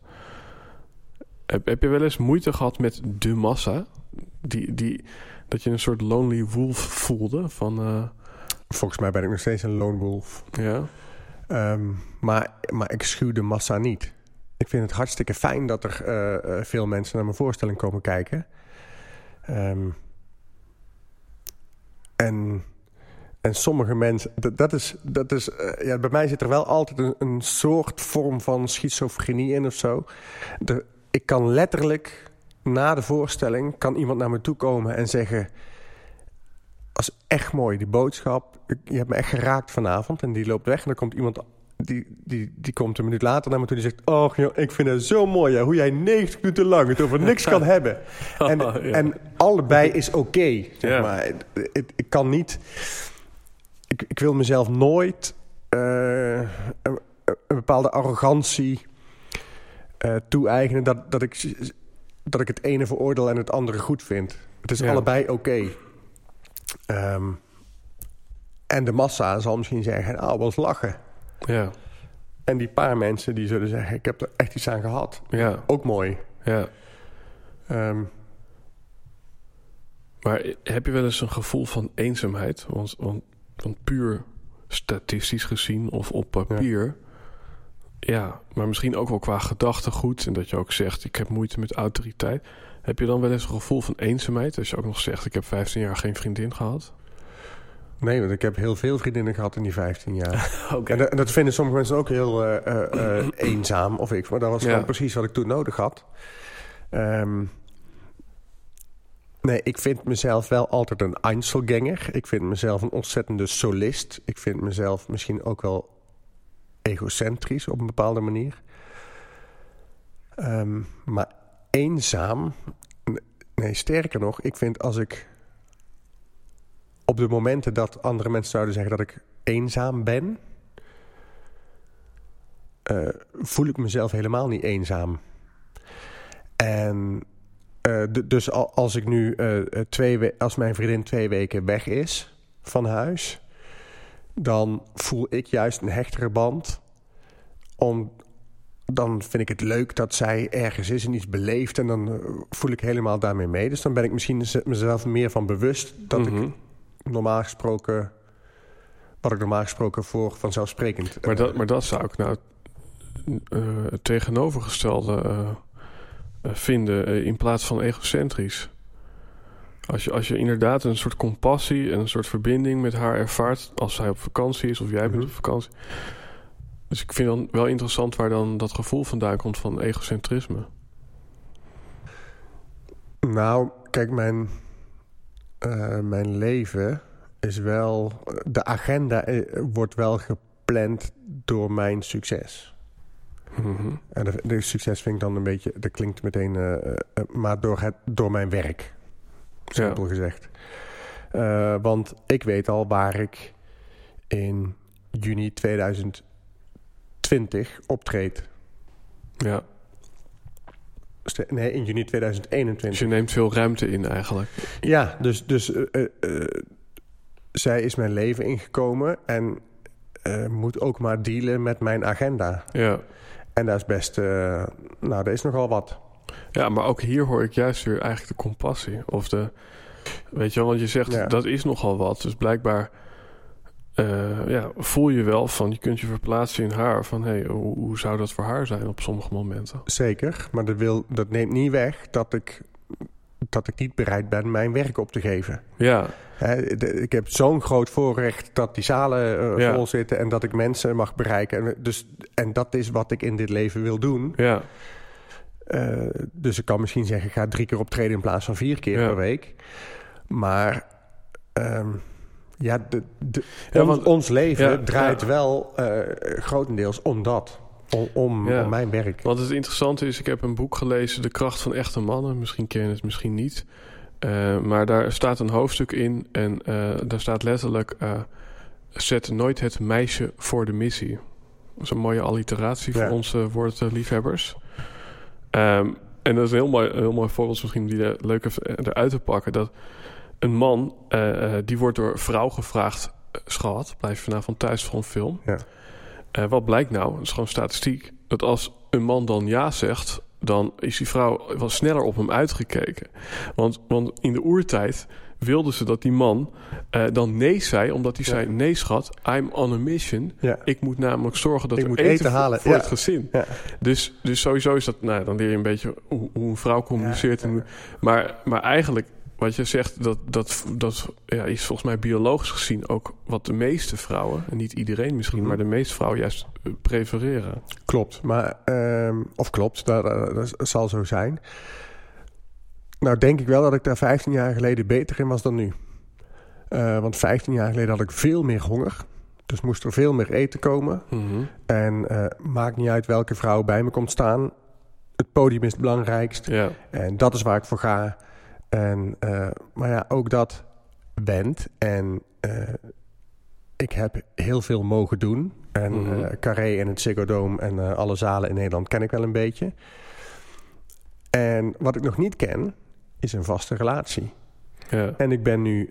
Heb, heb je wel eens moeite gehad met de massa? Die, die, dat je een soort lonely wolf voelde van... eh, Volgens mij ben ik nog steeds een lone wolf. ja, Ehm, maar, maar ik schuw de massa niet. Ik vind het hartstikke fijn dat er eh, eh, veel mensen naar mijn voorstelling komen kijken. Ehm, en, en sommige mensen, dat, dat is, dat is eh, ja, bij mij zit er wel altijd een, een soort vorm van schizofrenie in of zo. Ik kan letterlijk na de voorstelling, kan iemand naar me toe komen en zeggen was echt mooi, die boodschap. Je hebt me echt geraakt vanavond. En die loopt weg en dan komt iemand... Die, die, die komt een minuut later naar me toe en die zegt... Oh, joh, ik vind het zo mooi ja, hoe jij 90 minuten lang het over niks kan [laughs] hebben. En, Ja. en allebei is oké. zeg Ja. maar. Ik kan niet... Ik, ik wil mezelf nooit eh, een, een bepaalde arrogantie eh toe-eigenen. Dat, dat ik dat ik het ene veroordeel en het andere goed vind. Het is Ja. allebei oké. Ehm, en de massa zal misschien zeggen, nou, was lachen. Ja, En die paar mensen die zullen zeggen, ik heb er echt iets aan gehad. ja, Ook mooi. ja. Ehm, Maar heb je wel eens een gevoel van eenzaamheid? Want, want, want puur statistisch gezien of op papier... Ja. maar misschien ook wel qua gedachtegoed... en dat je ook zegt, ik heb moeite met autoriteit... heb je dan wel eens een gevoel van eenzaamheid... als je ook nog zegt, ik heb 15 jaar geen vriendin gehad? Nee, want ik heb heel veel vriendinnen gehad in die 15 jaar. [laughs] En, dat- en dat vinden sommige mensen ook heel eh, eh, eh, eenzaam. Of ik, maar dat was Ja. gewoon precies wat ik toen nodig had. Ehm, nee, ik vind mezelf wel altijd een Einzelganger. Ik vind mezelf een ontzettende solist. Ik vind mezelf misschien ook wel egocentrisch op een bepaalde manier. Ehm, maar eenzaam... Nee, sterker nog, ik vind als ik... Op de momenten dat andere mensen zouden zeggen dat ik eenzaam ben... eh, voel ik mezelf helemaal niet eenzaam. En eh, dus al- als ik nu eh, twee we- als mijn vriendin twee weken weg is van huis, dan voel ik juist een hechtere band. Om, dan vind ik het leuk dat zij ergens is en iets beleeft. En dan voel ik helemaal daarmee mee. Dus dan ben ik misschien mezelf meer van bewust dat Mhm. ik normaal gesproken. Wat ik normaal gesproken voor vanzelfsprekend. Maar eh, dat, maar dat zou ik nou eh, het tegenovergestelde eh, vinden in plaats van egocentrisch. Als je, als je inderdaad een soort compassie en een soort verbinding met haar ervaart als zij op vakantie is of jij bent Mhm. op vakantie. Dus ik vind dan wel interessant waar dan dat gevoel vandaan komt van egocentrisme. Nou, kijk, mijn, eh, mijn leven is wel. De agenda eh, wordt wel gepland door mijn succes. Mhm. En de, de succes vind ik dan een beetje. Dat klinkt meteen. eh, maar door, het, door mijn werk. Simpel gezegd. Want ik weet al waar ik in juni 2020 optreed. Ja, Nee, in juni 2021. dus je neemt veel ruimte in eigenlijk. Ja, dus, dus eh, eh, eh, zij is mijn leven ingekomen en moet ook maar dealen met mijn agenda. Ja. En dat is best, nou, dat is nogal wat. Ja, maar ook hier hoor ik juist weer eigenlijk de compassie. Of de, weet je wel, want je zegt Ja. dat is nogal wat. Dus blijkbaar eh, ja, voel je wel van, je kunt je verplaatsen in haar. Van, hey, hoe, hoe zou dat voor haar zijn op sommige momenten? Zeker, maar dat, wil, dat neemt niet weg dat ik, dat ik niet bereid ben mijn werk op te geven. Ja, de- ik heb zo'n groot voorrecht dat die zalen eh, Ja. vol zitten en dat ik mensen mag bereiken. En, dus, en dat is wat ik in dit leven wil doen. ja, Eh, dus ik kan misschien zeggen, ik ga drie keer optreden in plaats van vier keer Ja. per week. Maar ehm, ja, de, de, Ja, ons, want- ons leven ja, draait ja. wel eh, grotendeels om dat. Om, om, mijn werk. Want het interessante is, ik heb een boek gelezen, De kracht van echte mannen. Misschien ken je het, misschien niet. Eh, maar daar staat een hoofdstuk in en eh, daar staat letterlijk... zet nooit het meisje voor de missie. Dat is een mooie alliteratie voor onze woordliefhebbers. Ehm, en dat is een heel mooi, een heel mooi voorbeeld misschien die er leuk eruit te pakken. Dat een man, eh, eh, die wordt door een vrouw gevraagd... eh, schat, blijf je vanavond thuis voor een film? Ja. Wat blijkt nou? Dat is gewoon statistiek. Dat als een man dan ja zegt, dan is die vrouw wel sneller op hem uitgekeken. Want, want in de oertijd wilden ze dat die man dan nee zei, omdat hij Ja. zei: Nee, schat, I'm on a mission. Ja. Ik moet namelijk zorgen dat Ik moet eten, halen. voor Ja. het gezin. Dus, dus sowieso is dat, nou, dan leer je een beetje hoe, hoe een vrouw communiceert. En maar, maar eigenlijk, wat je zegt, dat, dat, dat ja, is volgens mij biologisch gezien ook wat de meeste vrouwen, en niet iedereen misschien, Mhm. maar de meeste vrouwen juist eh, prefereren. Klopt, maar, ehm, of klopt, dat, eh, dat zal zo zijn. Nou, denk ik wel dat ik daar 15 jaar geleden beter in was dan nu. Eh, want 15 jaar geleden had ik veel meer honger. Dus moest er veel meer eten komen. Mhm. En eh, maakt niet uit welke vrouw bij me komt staan. Het podium is het belangrijkst. Ja, En dat is waar ik voor ga. En, eh, maar ja, ook dat wendt. En eh, ik heb heel veel mogen doen. En eh, Carré en het Ziggo Dome en alle zalen in Nederland ken ik wel een beetje. En wat ik nog niet ken, is een vaste relatie. Ja. En ik ben nu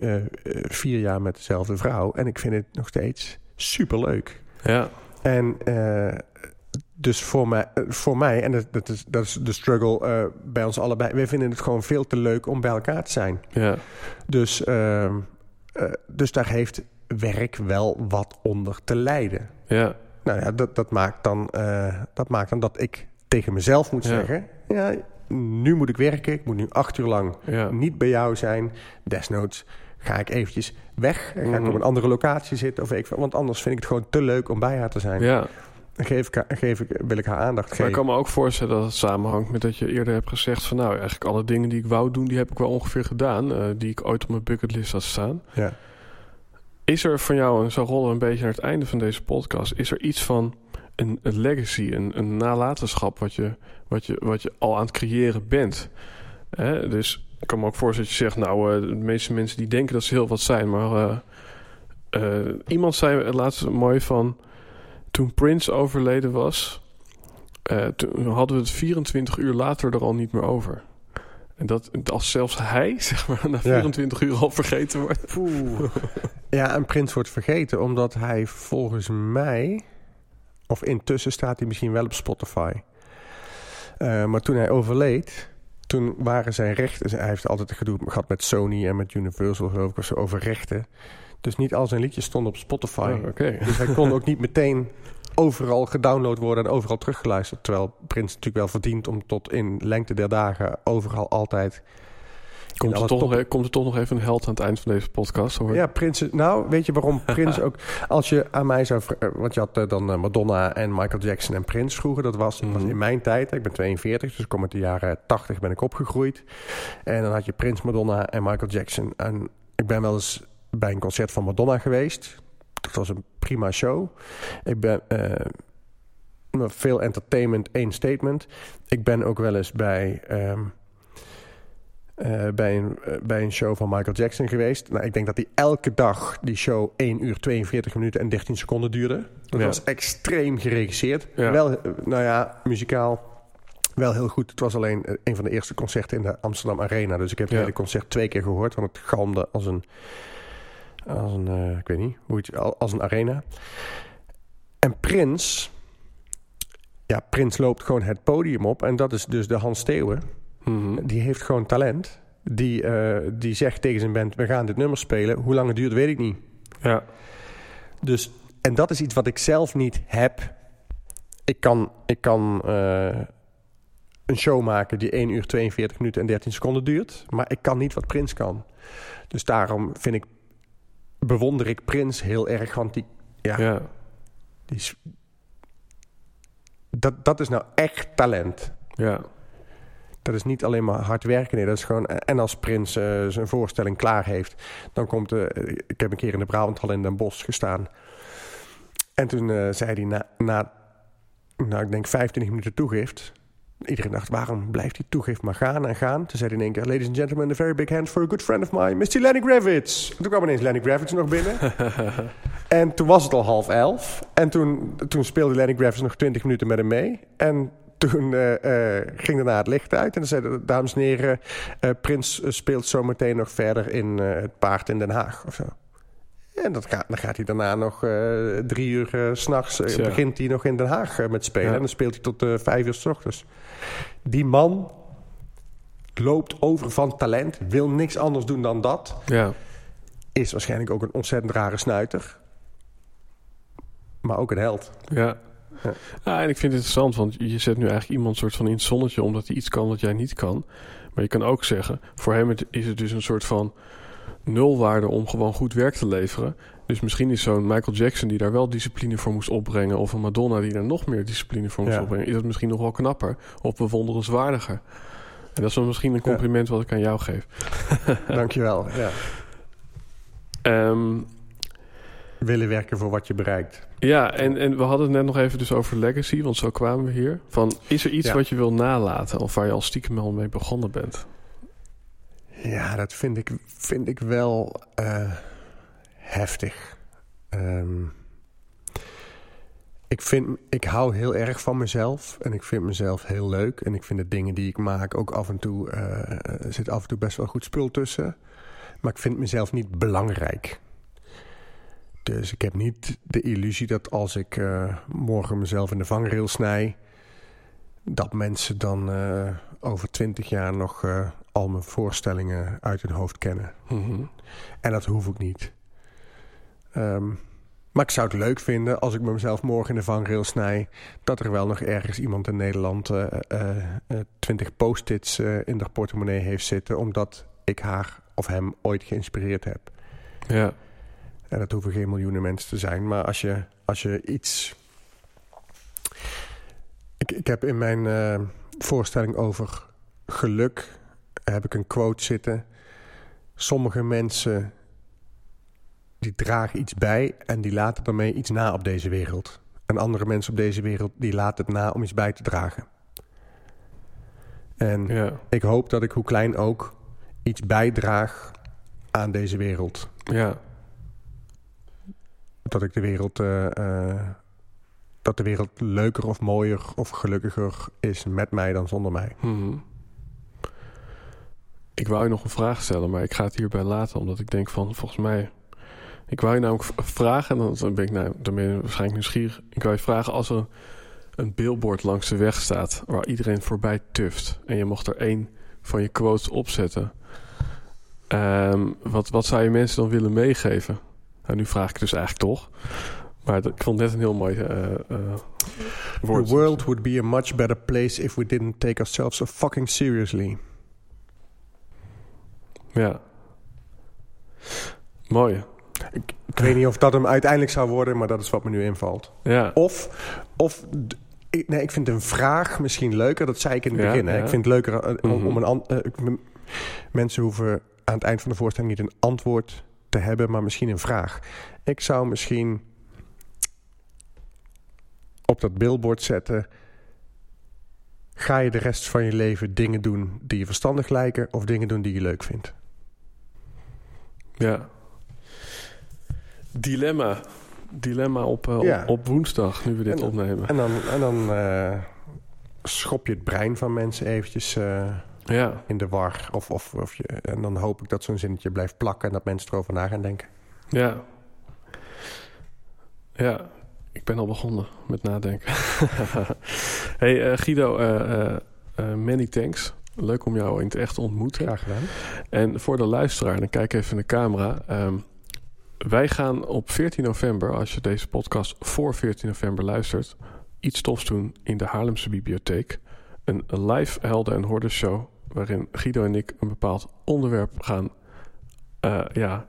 vier jaar met dezelfde vrouw en ik vind het nog steeds superleuk. Ja. En dus voor mij, eh, voor mij en dat, dat, is, dat is de struggle eh, bij ons allebei, wij vinden het gewoon veel te leuk om bij elkaar te zijn. Ja. Dus, ehm, eh, dus daar heeft werk wel wat onder te lijden. Ja. Nou ja, dat, dat, maakt dan, dat maakt dan dat ik tegen mezelf moet Ja. zeggen: ja, nu moet ik werken, ik moet nu acht uur lang Ja. niet bij jou zijn. Desnoods ga ik eventjes weg en ga ik Mhm. op een andere locatie zitten. Of ik, want anders vind ik het gewoon te leuk om bij haar te zijn. Ja. Geef ik, geef ik, wil ik haar aandacht Maar ik geven. kan me ook voorstellen dat het samenhangt met dat je eerder hebt gezegd van nou, eigenlijk alle dingen die ik wou doen, die heb ik wel ongeveer gedaan, eh, die ik ooit op mijn bucketlist had staan. Ja. Is er van jou, en zo rollen we een beetje naar het einde van deze podcast, is er iets van een, een legacy, een, een nalatenschap wat je, wat, je, wat je al aan het creëren bent? Hè? Dus ik kan me ook voorstellen dat je zegt, nou, eh, de meeste mensen die denken dat ze heel wat zijn, maar eh, iemand zei het laatst mooi van, toen Prince overleden was, eh, toen hadden we het 24 uur later er al niet meer over. En dat als zelfs hij, [laughs] zeg maar, na Ja. 24 uur al vergeten wordt. [laughs] ja, en Prins wordt vergeten omdat hij volgens mij... of intussen staat hij misschien wel op Spotify. Eh, maar toen hij overleed... toen waren zijn rechten... hij heeft altijd gedoe gehad met Sony en met Universal geloof ik... of zo, over rechten. Dus niet al zijn liedjes stonden op Spotify. Oh. Dus hij kon ook niet meteen overal gedownload worden en overal teruggeluisterd. Terwijl Prins natuurlijk wel verdient om tot in lengte der dagen overal altijd... Komt er, toch nog, komt er toch nog even een held aan het eind van deze podcast? Hoor. Ja, Prins... Nou, weet je waarom Prins [laughs] ook... Als je aan mij zou... eh, Want je had eh, dan eh, Madonna en Michael Jackson en Prins vroeger. Dat was, was Mhm. in mijn tijd. Ik ben 42, dus ik kom uit de jaren 80 ben ik opgegroeid. En dan had je Prins, Madonna en Michael Jackson. En ik ben wel eens bij een concert van Madonna geweest. Dat was een prima show. Ik ben... eh, veel entertainment, één statement. Ik ben ook wel eens bij... ehm, eh, bij, een, eh, bij een show van Michael Jackson geweest. Nou, ik denk dat die elke dag die show 1 uur 42 minuten en 13 seconden duurde. Dat Ja. was extreem geregisseerd. Ja. Wel, nou ja, muzikaal wel heel goed. Het was alleen een van de eerste concerten in de Amsterdam Arena. Dus ik heb het Ja. hele concert twee keer gehoord. Want het galmde als een, als een eh, ik weet niet, hoe het, al- als een arena. En Prins... Ja, Prins loopt gewoon het podium op. En dat is dus de Hans Steeuwen. Mhm. Die heeft gewoon talent. Die, eh, die zegt tegen zijn band: We gaan dit nummer spelen. Hoe lang het duurt, weet ik niet. ja. Dus, en dat is iets wat ik zelf niet heb. Ik kan, ik kan eh, een show maken die 1 uur 42 minuten en 13 seconden duurt. Maar ik kan niet wat Prins kan. Dus daarom vind ik, bewonder ik Prins heel erg. Want die, ja, ja. die is, dat, dat is nou echt talent. ja. Dat is niet alleen maar hard werken. Nee, dat is gewoon. En als Prins eh, zijn voorstelling klaar heeft, dan komt. eh, ik heb een keer in de Brabanthal in Den Bosch gestaan. En toen eh, zei hij na, na, nou, ik denk 25 minuten toegift. Iedereen dacht, waarom blijft die toegift maar gaan en gaan? Toen zei hij in één keer, ladies and gentlemen, a very big hand for a good friend of mine, Mr. Lenny Gravitz. En toen kwam ineens Lenny Gravitz nog binnen. [laughs] en toen was het al half elf. En toen, toen speelde Lenny Gravitz nog 20 minuten met hem mee. En toen eh, eh, ging daarna het licht uit. En dan zeiden de dames en heren, eh, Prins speelt zometeen nog verder in het paard in Den Haag of zo. En dat gaat, dan gaat hij daarna nog drie uur s s'nachts... Begint hij nog in Den Haag met spelen. Ja. En dan speelt hij tot vijf uur s ochtends. Die man loopt over van talent, wil niks anders doen dan dat. ja. Is waarschijnlijk ook een ontzettend rare snuiter. Maar ook een held. Ja. Ja. En ik vind het interessant, want je zet nu eigenlijk iemand soort van in het zonnetje omdat hij iets kan wat jij niet kan. Maar je kan ook zeggen, voor hem is het dus een soort van nulwaarde om gewoon goed werk te leveren. Dus misschien is zo'n Michael Jackson die daar wel discipline voor moest opbrengen, of een Madonna die daar nog meer discipline voor moest Ja. opbrengen, is dat misschien nog wel knapper of bewonderenswaardiger. En dat is dan misschien een Ja. compliment wat ik aan jou geef. [laughs] Dankjewel. Ja. Ehm, Willen werken voor wat je bereikt. Ja, en, en we hadden het net nog even dus over legacy, want zo kwamen we hier. Van, is er iets Ja. wat je wil nalaten of waar je al stiekem al mee begonnen bent? Ja, dat vind ik, vind ik wel eh, heftig. Ehm, ik, vind, ik hou heel erg van mezelf. En ik vind mezelf heel leuk. En ik vind de dingen die ik maak ook af en toe... er zit af en toe best wel goed spul tussen. Maar ik vind mezelf niet belangrijk. Dus ik heb niet de illusie dat als ik eh, morgen mezelf in de vangrail snij... dat mensen dan eh, over twintig jaar nog al mijn voorstellingen uit hun hoofd kennen. Mhm. En dat hoef ik niet. Ehm, maar ik zou het leuk vinden als ik mezelf morgen in de vangrail snij... dat er wel nog ergens iemand in Nederland eh, eh, twintig post-its eh, in de portemonnee heeft zitten... omdat ik haar of hem ooit geïnspireerd heb. Ja. En dat hoeven geen miljoenen mensen te zijn. Maar als je, als je iets... Ik, ik heb in mijn eh, voorstelling over geluk... heb ik een quote zitten. Sommige mensen die dragen iets bij... en die laten daarmee iets na op deze wereld. En andere mensen op deze wereld die laten het na om iets bij te dragen. En Ja. ik hoop dat ik, hoe klein ook, iets bijdraag aan deze wereld Ja. dat ik de wereld. eh, eh, dat de wereld leuker of mooier of gelukkiger is met mij dan zonder mij. Mhm. Ik wou je nog een vraag stellen, maar ik ga het hierbij laten. Omdat ik denk van, volgens mij... Ik wou je namelijk vragen, en dan ben ik nou, dan ben je waarschijnlijk nieuwsgierig. Ik wou je vragen als er een billboard langs de weg staat... waar iedereen voorbij tuft... en je mocht er één van je quotes opzetten... Ehm, wat, wat zou je mensen dan willen meegeven? Nou, nu vraag ik dus eigenlijk toch. Maar dat, ik vond net een heel mooi eh, woord. The world would be a much better place if we didn't take ourselves so fucking seriously. Ja. Mooi. Ik weet niet of dat hem uiteindelijk zou worden, maar dat is wat me nu invalt. Ja. Of, of ik, nee, ik vind een vraag misschien leuker. Dat zei ik in het Ja, begin. Hè. ja. Ik vind het leuker eh, om, Mhm. om een an- eh, mensen hoeven aan het eind van de voorstelling niet een antwoord te hebben, maar misschien een vraag. Ik zou misschien op dat billboard zetten. Ga je de rest van je leven dingen doen die je verstandig lijken of dingen doen die je leuk vindt? Ja. Dilemma. Dilemma op, eh, Ja. op, op woensdag, nu we dit En- opnemen. En dan, en dan eh, schop je het brein van mensen eventjes eh, Ja. in de war. Of, of, of je, en dan hoop ik dat zo'n zinnetje blijft plakken en dat mensen erover na gaan denken. Ja. Ja. Ik ben al begonnen met nadenken. [laughs] hey Guido, many thanks. Leuk om jou in het echt te ontmoeten. Graag gedaan. En voor de luisteraar, dan kijk even in de camera. Ehm, wij gaan op 14 november, als je deze podcast voor 14 november luistert, iets tofs doen in de Haarlemse Bibliotheek. Een live Helden en Horden show, waarin Guido en ik een bepaald onderwerp gaan eh, ja,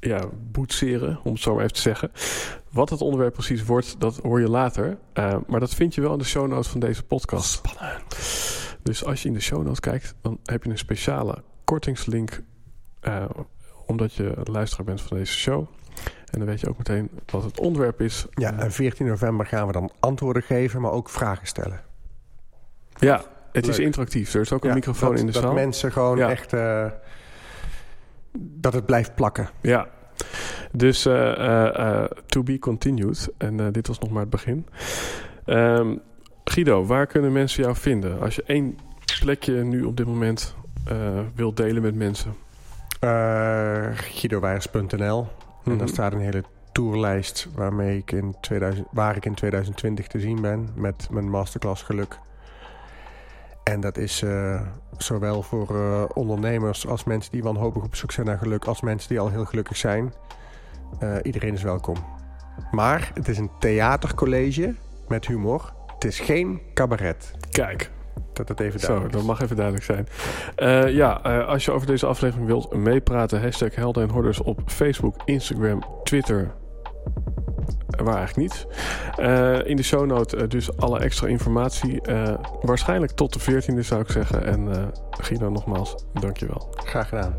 ja, boetseren, om het zo maar even te zeggen. Wat het onderwerp precies wordt, dat hoor je later. Eh, maar dat vind je wel in de show notes van deze podcast. Spannend. Dus als je in de show notes kijkt, dan heb je een speciale kortingslink. eh, omdat je luisteraar bent van deze show. En dan weet je ook meteen wat het onderwerp is. Ja, en 14 november gaan we dan antwoorden geven, maar ook vragen stellen. ja het is interactief. Er is ook een Ja, microfoon dat, in de dat zaal. mensen gewoon Ja. echt... eh, dat het blijft plakken. Ja. Dus eh, eh, to be continued. En dit was nog maar het begin. Ehm, Guido, waar kunnen mensen jou vinden? Als je één plekje nu op dit moment wilt delen met mensen. Uh, GuidoWijers.nl En Mhm. daar staat een hele tourlijst waarmee ik in 2000, waar ik in 2020 te zien ben met mijn masterclass geluk. En dat is eh, zowel voor eh, ondernemers als mensen die wanhopig op zoek zijn naar geluk, als mensen die al heel gelukkig zijn. Eh, iedereen is welkom. Maar het is een theatercollege met humor. Het is geen cabaret. Kijk, Dat het even zo, duidelijk dat is. mag even duidelijk zijn. Eh, ja, eh, als je over deze aflevering wilt meepraten, hashtag Helden en Horders op Facebook, Instagram, Twitter. eh, Waar eigenlijk niet. In de show note dus alle extra informatie. Waarschijnlijk tot de 14e zou ik zeggen. En Guido, nogmaals, dankjewel. Graag gedaan.